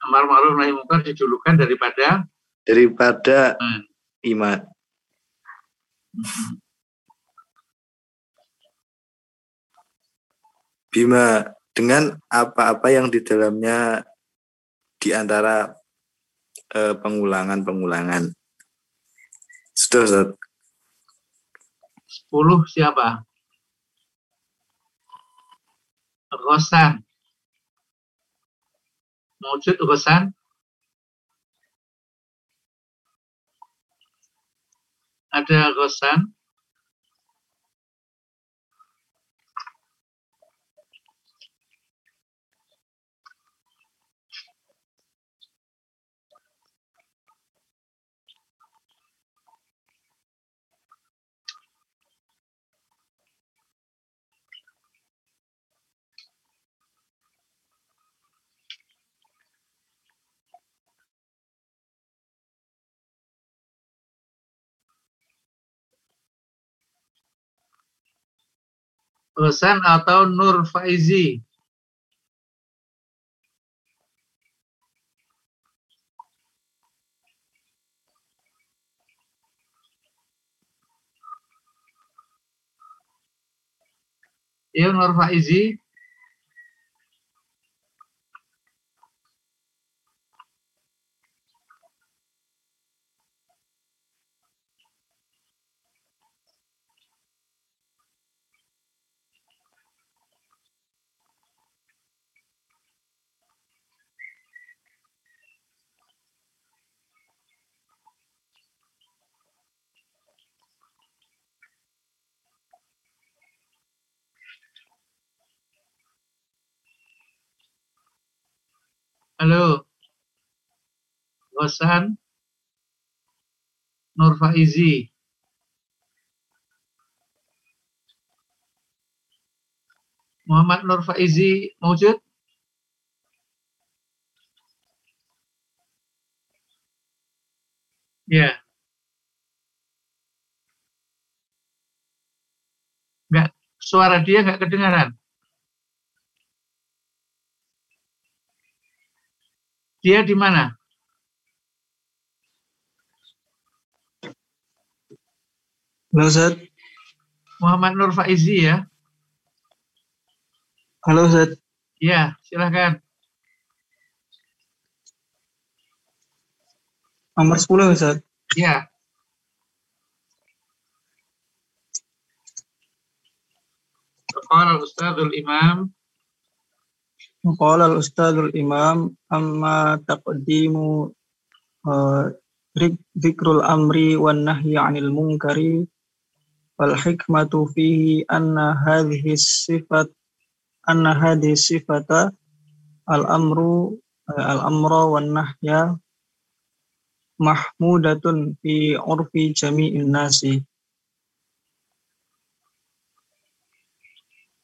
Amar ma'ruf nahi munkar dijulukan daripada daripada Hmm. iman. Bima dengan apa-apa yang di dalamnya di antara eh, pengulangan-pengulangan. Sudah, Ustaz. 10 siapa? Rosan. Mewujud Rosan? Ada Rosan? Rosan atau Nur Faizi? Iya Nur Faizi. Halo. Gosan. Nur Faizi. Muhammad Nur Faizi? Ya. Yeah. Enggak, suara dia enggak kedengaran. Dia di mana? Halo Ustaz. Muhammad Nur Faizi ya? Halo Ustaz. Ya, silakan. Nomor 10 Ustaz. Ya. Qala al-Ustadzul Imam Qala al-Ustadzul Imam amma taqdimu uh, amri wan nahyi 'anil munkari wal hikmatu fihi anna hadhihi sifat anna hadhihi sifata al amru uh, al amra wan nahya mahmudatun fi urfi jami'in nasi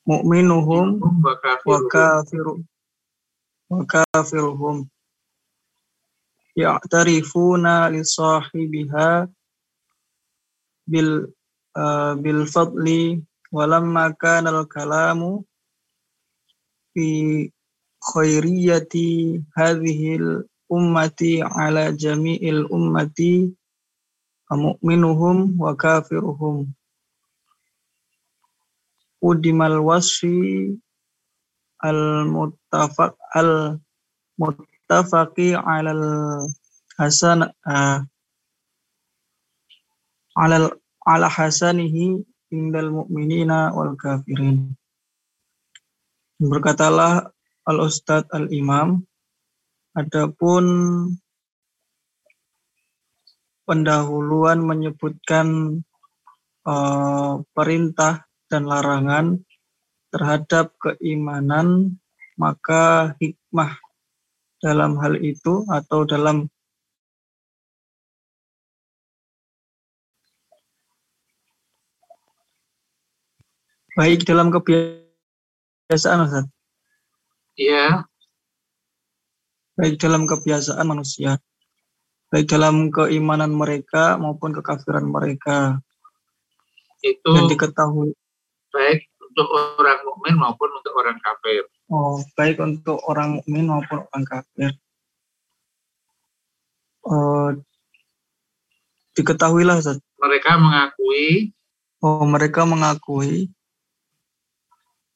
mu'minuhum wa kafiru wa kafiruhum ya'tarifuna li sahibiha bil uh, bil fadli walamma kana al kalamu fi khairiyati hadhihi al ummati ala jami'il ummati. Mu'minuhum wa kafiruhum udimal wasfi al muttafaq al muttafaqi alal hasan uh, alal ala hasanihi indal mu'minina wal kafirin. Berkatalah al ustad al imam adapun pendahuluan menyebutkan uh, perintah dan larangan terhadap keimanan maka hikmah dalam hal itu atau dalam baik dalam kebiasaan Ustaz, Ya, baik dalam kebiasaan manusia baik dalam keimanan mereka maupun kekafiran mereka. Itu dan diketahui baik untuk orang mukmin maupun untuk orang kafir. oh, baik untuk orang mukmin maupun orang kafir oh, diketahuilah Ustaz, Mereka mengakui oh, mereka mengakui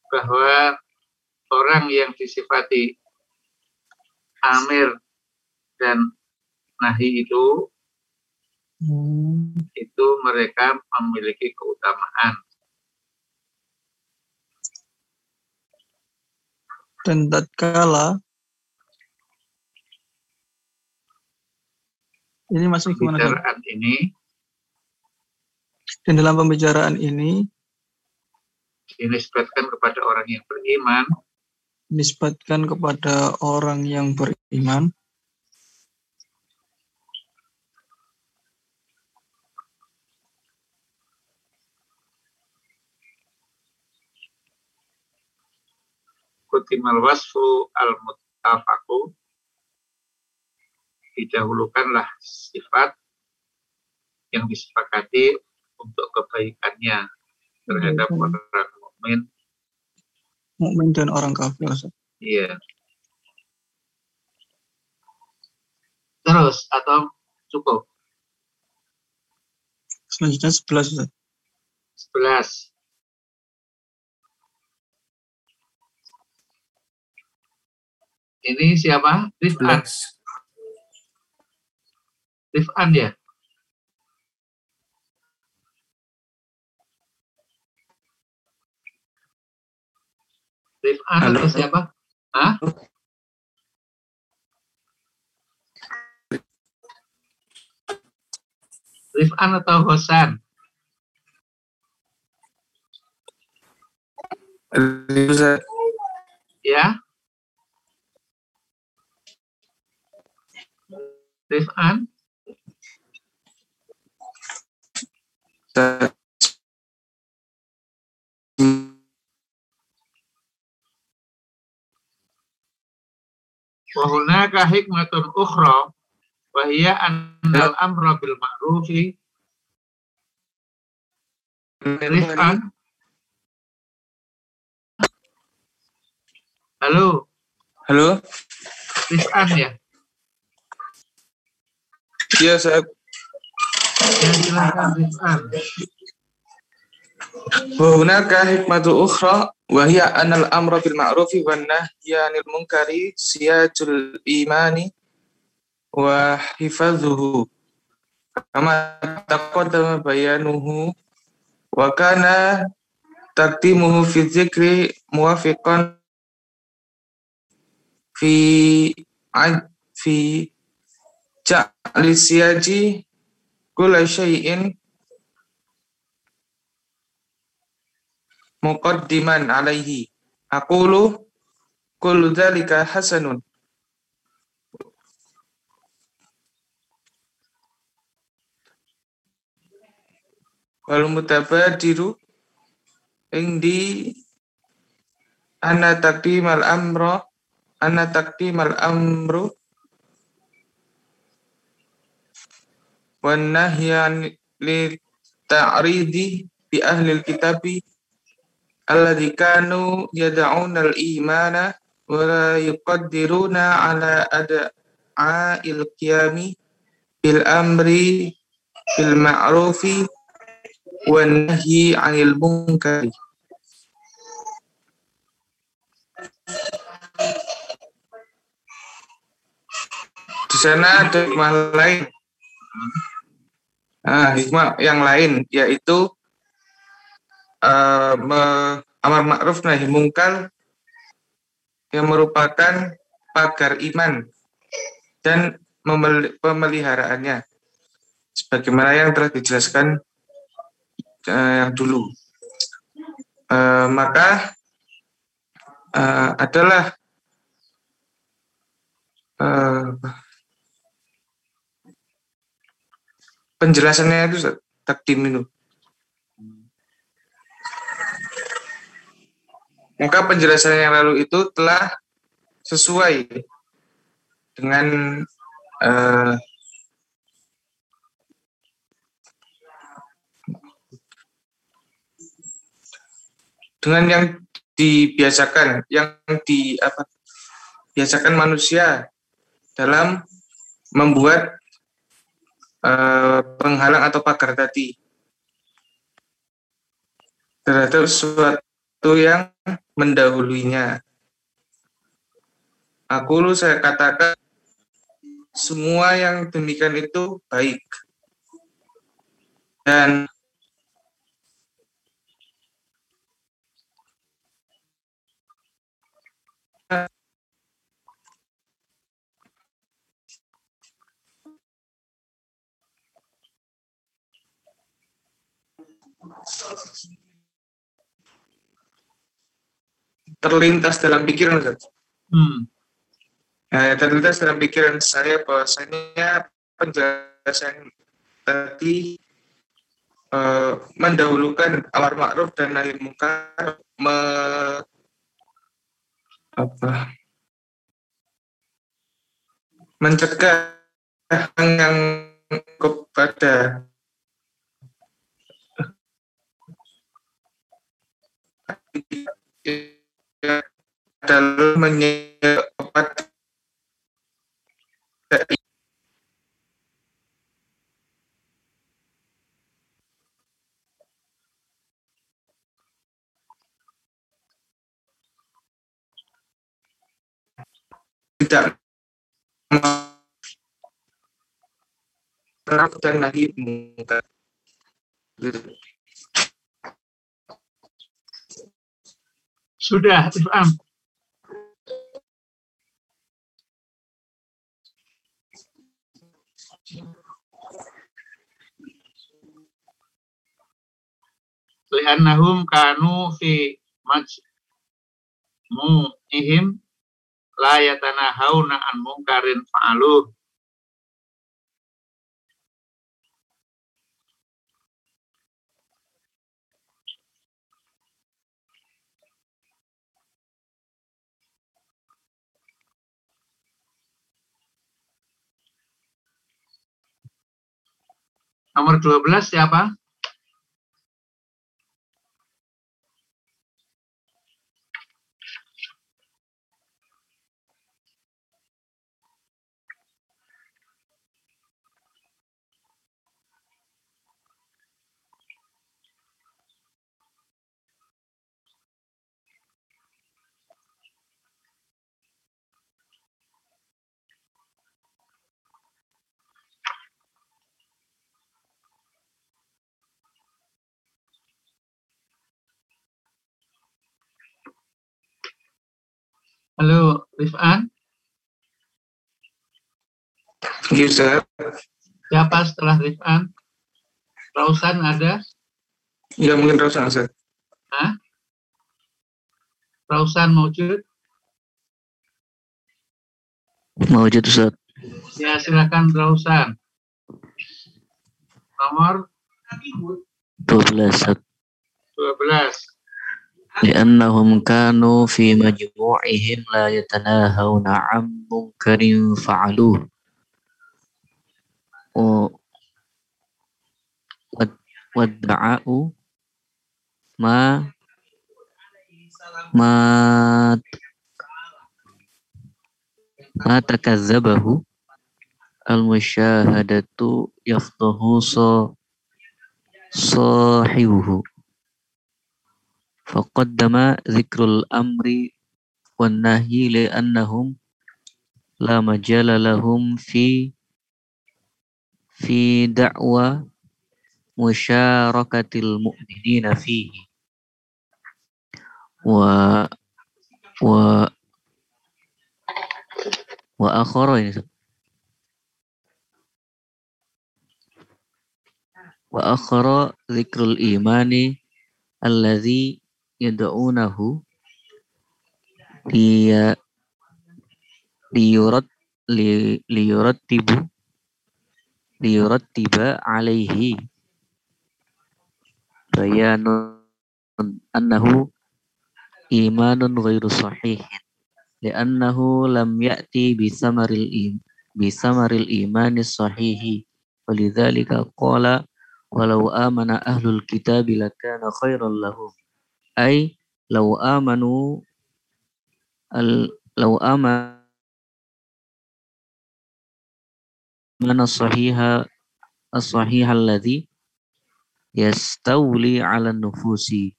bahwa orang yang disifati amir dan nahi itu hmm, itu mereka memiliki keutamaan. Dan tatkala ini masih gimana? Pembicaraan ini dan dalam pembicaraan ini dinisbatkan kepada orang yang beriman disebutkan kepada orang yang beriman kutimal wasfu al muttafaqu didahulukanlah sifat yang disepakati untuk kebaikannya terhadap Kebaikan. orang mukmin. mukmin dan orang kafir. Iya. Terus atau cukup selanjutnya 11 Ustaz. 11. Ini siapa? Rifan. Rifan ya? Rifan Halo. atau siapa? Hah? Rifan atau Hosan? Ya? Rifan? Wahunaka hikmatun ukhra wahia annal amra bil ma'rufi. Rifan? Halo? Halo? Rifan ya? Iya, saya. Ya, silakan, Wa hunaka hikmatu ukhra wa anal amra bil ma'rufi wan nahya 'anil munkari siyajul imani wa hifadzuhu kama taqaddama bayanuhu wa kana taktimuhu fi dzikri muwafiqan fi fi Cak Lisiaji kula syai'in. Muqaddiman alaihi. Aqulu kullu dzalika hasanun. Wal mutabadiru ing di anna takdimal amra anna takdimal amru wan nahyan li ta'ridi bi ahli kitabi alladzi kanu yad'una al-imana wa la yuqaddiruna ala ada'il qiyami bil amri bil ma'rufi wan nahyi 'anil munkari Di sana ada hikmah lain. Nah, hikmah yang lain yaitu uh, amar ma'ruf nahi mungkar yang merupakan pagar iman dan pemeliharaannya. Sebagaimana yang telah dijelaskan uh, yang dulu. Uh, maka uh, adalah penjelasannya itu takdim itu. Maka penjelasan yang lalu itu telah sesuai dengan eh, dengan yang dibiasakan, yang di apa biasakan manusia dalam membuat eh, penghalang atau pagar tadi terhadap sesuatu yang mendahulunya. Aku lu saya katakan semua yang demikian itu baik. Dan terlintas dalam pikiran Ustaz. Hmm. Nah, terlintas dalam pikiran saya bahwasanya penjelasan tadi eh, mendahulukan amar ma'ruf dan nahi munkar me, apa mencegah yang kepada dalam menyebat tidak dan nahi munkar. Sudah, Rif'an. Li'annahum kanu fi majmu'ihim la yatanahawna an munkarin fa'aluh. Nomor 12 siapa? Halo, Rifan. Iya, Ustaz. Siapa setelah Rifan? Rausan ada? Ya, mungkin Rausan, Ustaz. Hah? Rausan Maujud? Mawujud Ustaz. Ya, silakan Rausan. Nomor 12 Ustaz. 12. لأنهم كانوا في مجموعهم لا يتناهون عن منكر فعلوه و- واد- وادعوا ما ما ما تكذبه المشاهدة يفضه صا- صاحبه فقدم ذكر الأمر والنهي لأنهم لا مجال لهم في في دعوى مشاركة المؤمنين فيه. و و وآخر وآخر ذكر الإيمان الذي yad'unahu dia liyurat li, liyurattibu liyurattiba alaihi. Bayanun annahu imanun ghairu le li'annahu lam ya'ti bisamaril im bisamaril imani sahihi. Walidhalika qala walau amana ahlul kitab lakana khairan lahum ay law amanu al lau mana sahiha as-sahiha alladhi yastawli ala nufusi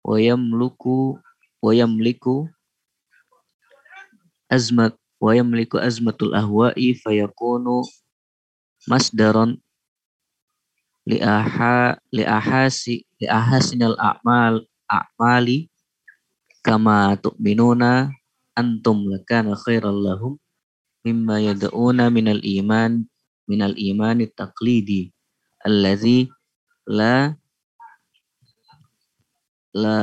wa yamluku wa yamliku azmat wa yamliku azmatul ahwa'i fayakunu masdaran li aha li ahasi li ahasinal a'mal a'mali kama tu'minuna antum lakana khairal lahum mimma yad'una minal iman minal imani taqlidi allazi la la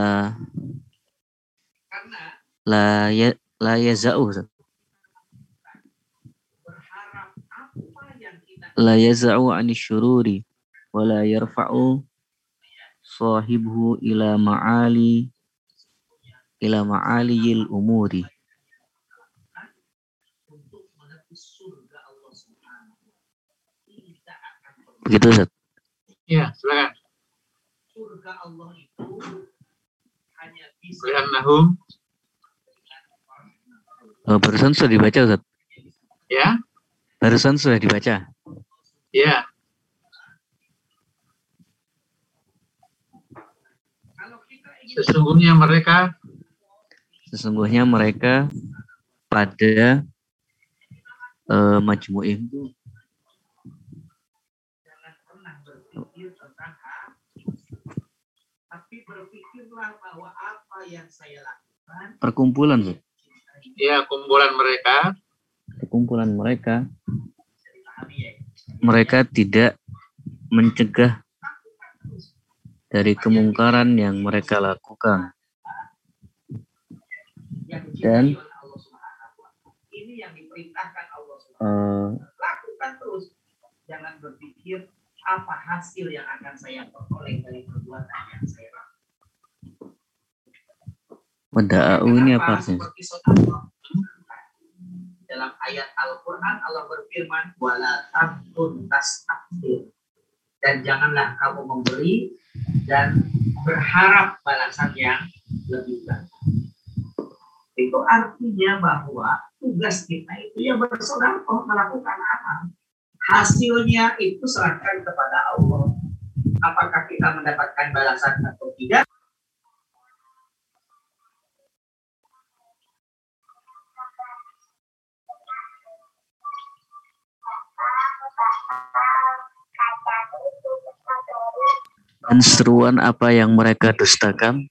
la ya, la yazau. La yazau anisyururi wala yarfa'u sahibhu ila ma'ali ila ma'aliyil umuri. Begitu Ustaz. Ya, silakan. Surga Allah itu hanya bisa Liannahum Oh, barusan sudah dibaca Ustaz. Ya. Barusan sudah dibaca. Ya. Sesungguhnya mereka Sesungguhnya mereka pada uh, majmu'im itu perkumpulan ya kumpulan mereka. Perkumpulan mereka. Mereka tidak mencegah dari kemungkaran yang mereka lakukan. Dan eh, lakukan terus. Jangan berpikir apa hasil yang akan saya peroleh dari perbuatan yang saya lakukan. Wada'u ini apa artinya? Dalam ayat Al-Quran Allah berfirman wala tamtun tastakbir dan janganlah kamu memberi dan berharap balasan yang lebih banyak. Itu artinya bahwa tugas kita itu ya bersedekah melakukan amal. Hasilnya itu serahkan kepada Allah. Apakah kita mendapatkan balasan atau tidak? Dan seruan apa yang mereka dustakan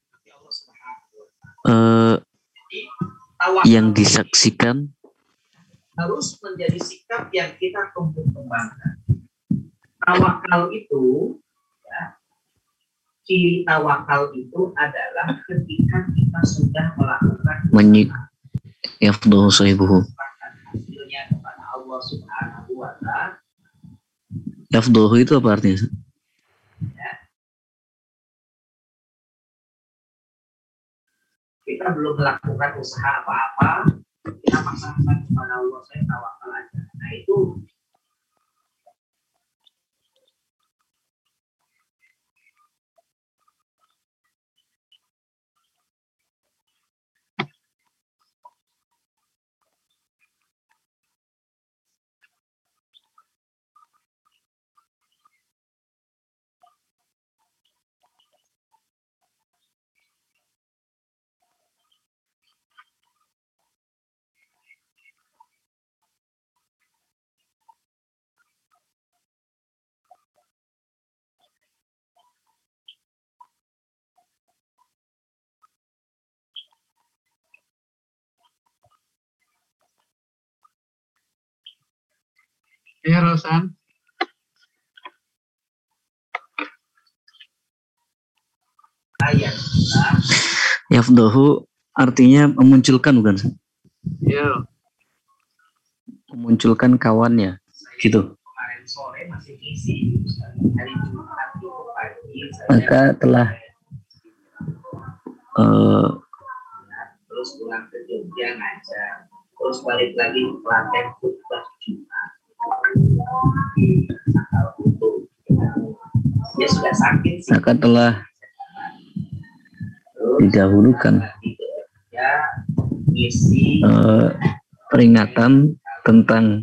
eh, yang disaksikan harus menjadi sikap yang kita tumbuh kembangkan. Tawakal itu, ya, ciri tawakal itu adalah ketika kita sudah melakukan sahibuhu hasilnya kepada Allah Subhanahu wa Ta'ala. Yafduhu itu apa artinya Kita belum melakukan usaha apa-apa, kita pasangkan kepada Allah saya tawakal aja. Nah itu Ya, Rosan. yafduhu artinya memunculkan bukan Sir? Ya, memunculkan kawannya gitu. Maka telah eh, terus pulang ke Jogja ngajar. Terus balik lagi pelatihan khutbah Jumat dia sudah sakit sih. Maka telah terus didahulukan. Ya eh, peringatan tentang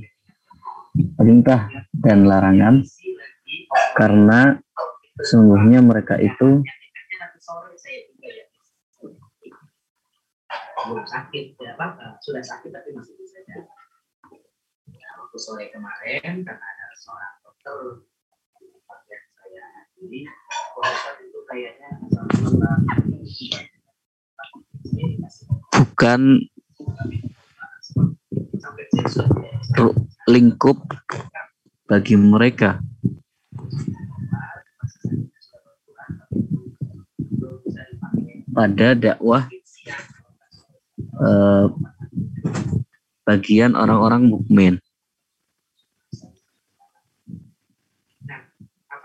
perintah dan larangan karena sesungguhnya mereka itu ya belum sakit ya sudah sakit tapi masih ya, waktu sore kemarin karena ada seorang dokter yang saya hadiri proses itu kayaknya bukan lingkup bagi mereka pada dakwah eh, bagian orang-orang mukmin.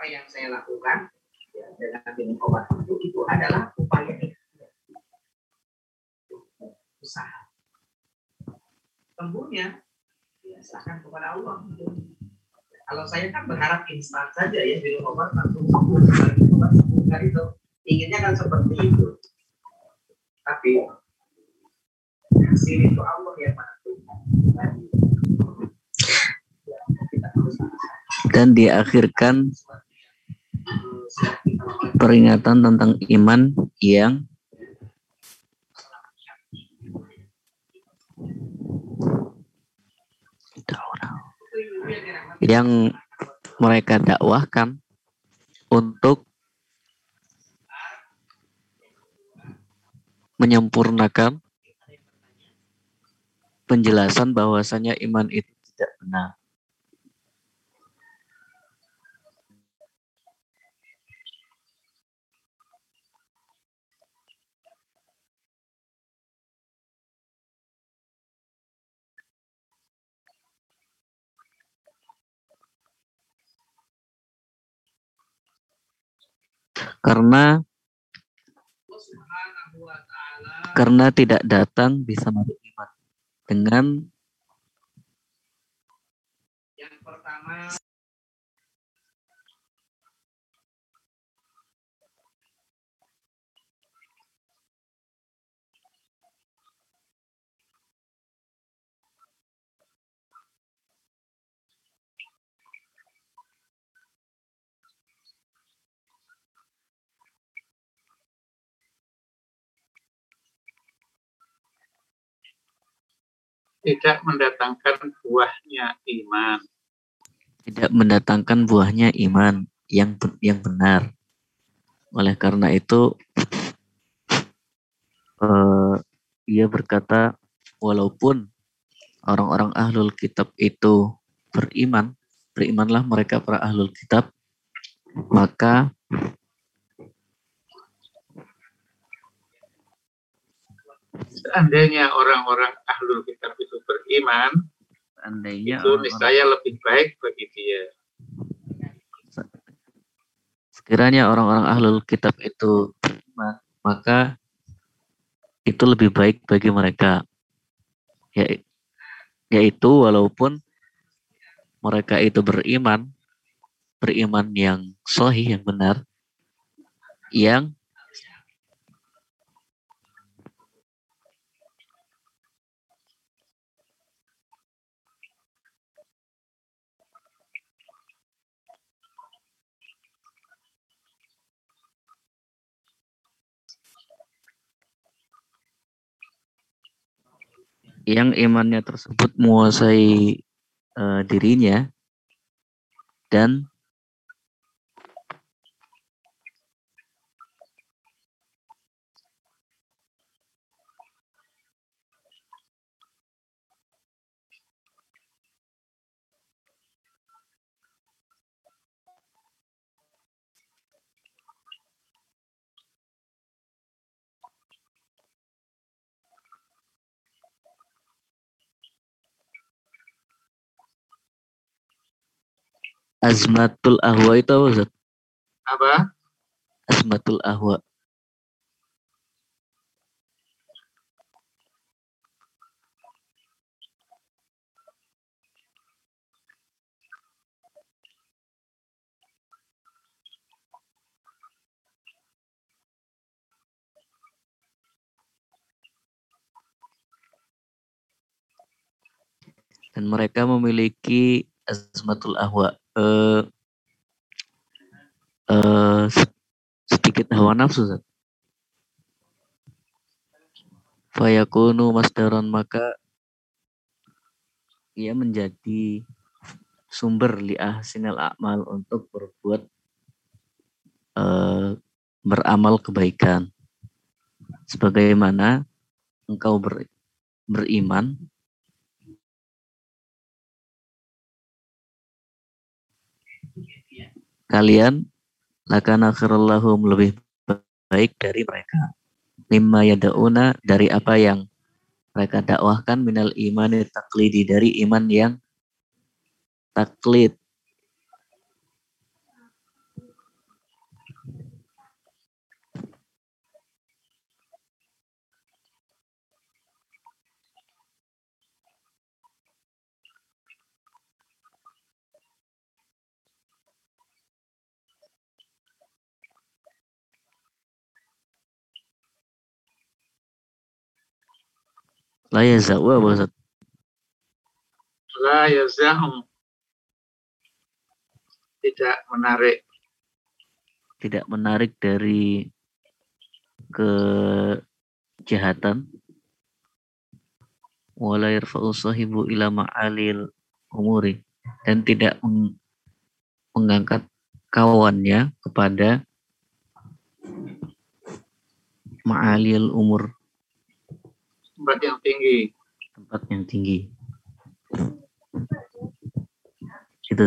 Yang saya lakukan ya, dengan minum obat itu, itu adalah upaya usaha. Sembuhnya ya serahkan kepada Allah. Kalau saya kan berharap instan saja ya minum obat langsung sembuh, obat sembuh Nah, itu inginnya kan seperti itu. Tapi hasil itu Allah yang menentukan. Ya, dan diakhirkan peringatan tentang iman yang yang mereka dakwahkan untuk menyempurnakan penjelasan bahwasanya iman itu tidak benar. Karena karena tidak datang bisa masuk iman. Dengan tidak mendatangkan buahnya iman. tidak mendatangkan buahnya iman yang yang benar. Oleh karena itu eh, ia berkata walaupun orang-orang ahlul kitab itu beriman, berimanlah mereka para ahlul kitab, maka Seandainya orang-orang ahlul kitab itu beriman, seandainya itu niscaya lebih baik bagi dia. sekiranya orang-orang ahlul kitab itu beriman, maka itu lebih baik bagi mereka. Ya, yaitu walaupun mereka itu beriman, beriman yang sahih, yang benar, yang yang imannya tersebut menguasai eh, dirinya dan azmatul ahwa itu apa Ustaz? Apa? Azmatul ahwa. Dan mereka memiliki azmatul ahwa. Eh, eh, se- sedikit hawa nafsu Ustaz. Fayakunu masdaron maka ia menjadi sumber li ahsinil a'mal untuk berbuat eh, beramal kebaikan. Sebagaimana engkau ber- beriman kalian lakana khairallahum lebih baik dari mereka. Mimma yada'una dari apa yang mereka dakwahkan minal imani taklidi dari iman yang taklid la yaza'u apa Ustaz? La yazahum. Tidak menarik. tidak menarik dari kejahatan wala yarfa'u sahibu ila ma'alil umuri dan tidak meng- mengangkat kawannya kepada ma'alil umur Tempat yang tinggi. tempat yang tinggi itu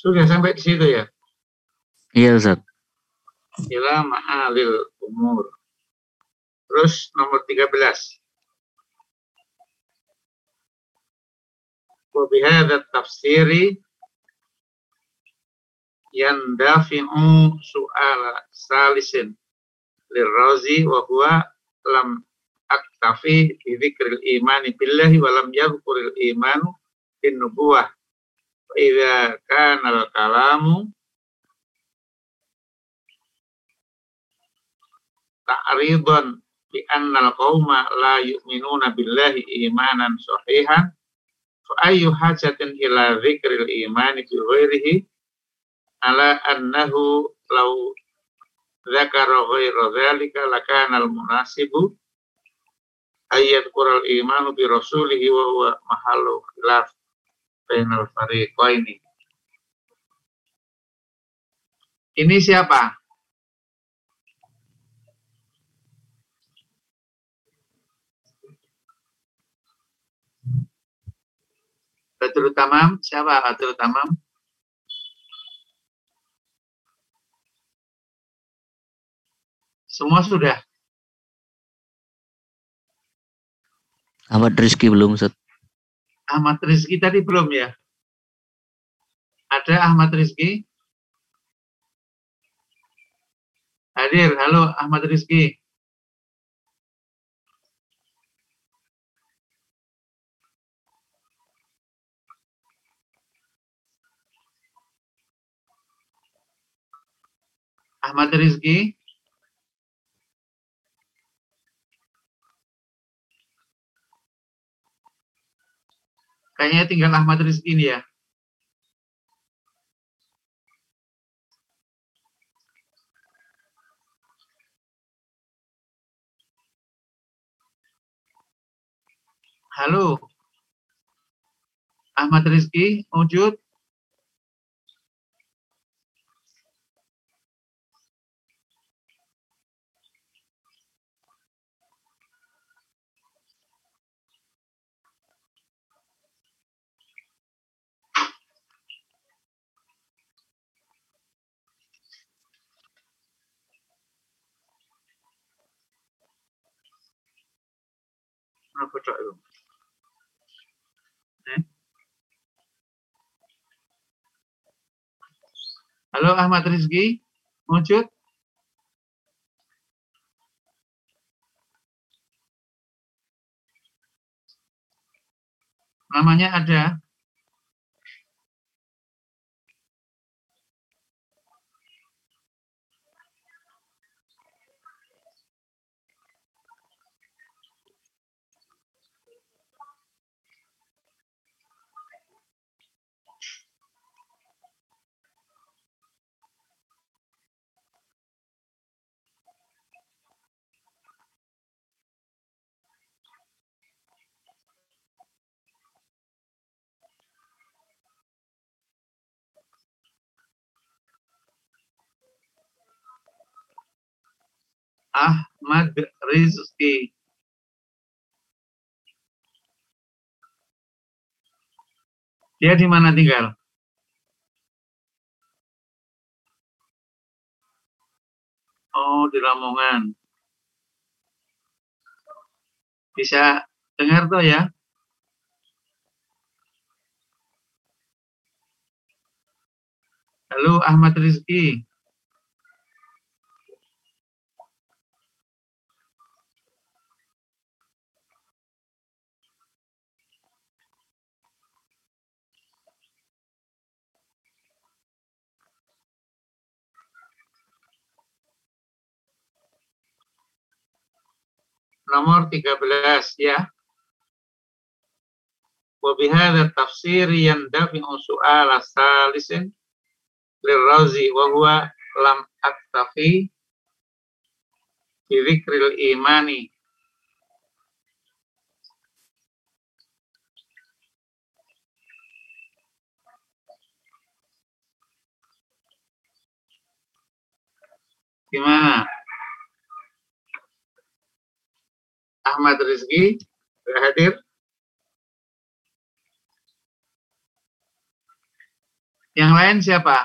Sudah sampai di situ ya. iya Ustaz Ila ma'alil umur. Terus nomor 13. Wa bihadza tafsiri yandafi'u su'ala salisin lirrazi wa huwa lam aktafi bi dzikril imani billahi wa lam yadhkuril imanu bin nubuwah. Fa idza kana al kalamu. Ta'ridan bi anna al qauma la yu'minuna billahi imanan sahihan. Fa ayyu hajatin ila dzikril imani bi ghairihi. Ala annahu law dzakara ghaira dzalika lakana al munasibu khilaf bainal fariqaini ini. Siapa? Badrul Tamam siapa Badrul Tamam? Semua sudah? Ahmad Rizky belum Ustaz. Ahmad Rizky tadi belum ya? Ada Ahmad Rizky? Hadir, halo Ahmad Rizky. Ahmad Rizky. Kayaknya tinggal Ahmad Rizky ini ya. Halo. Ahmad Rizky, wujud. Halo Ahmad Rizky, wujud? Namanya ada. Ahmad Rizki. Dia di mana tinggal? Oh, di Lamongan. Bisa dengar tuh ya? Halo Ahmad Rizki. Nomor 13 ya. Wa bihadza tafsir yandafi'u su'ala salisin lirrazi wa huwa lam aktafi bi dzikril imani Gimana? Ahmad Rizki sudah hadir. Yang lain siapa?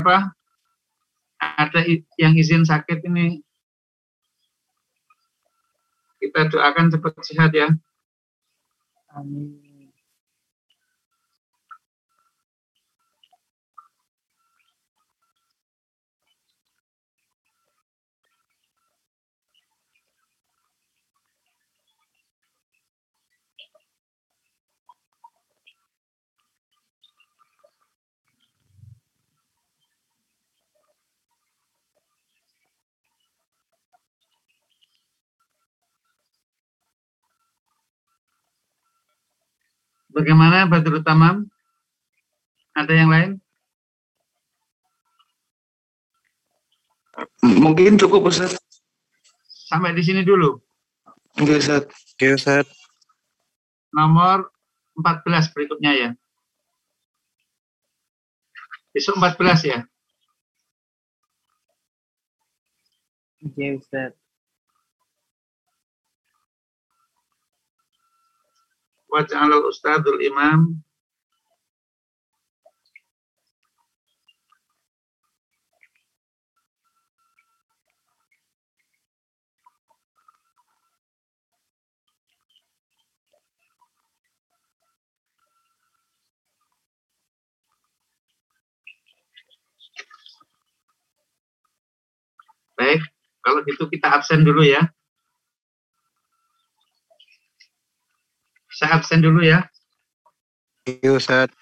Apa? Ada yang izin sakit ini Kita doakan cepat sehat ya. Amin. Bagaimana Badrul Tamam? Ada yang lain? Mungkin cukup Ustaz. Sampai di sini dulu. Oke Ustaz. Oke Ustaz. Nomor 14 berikutnya ya. Besok 14 ya. Oke Ustaz. Waj'alul ustadul imam Baik, kalau gitu kita absen dulu ya. Saya absen dulu ya. Iya, Ustaz.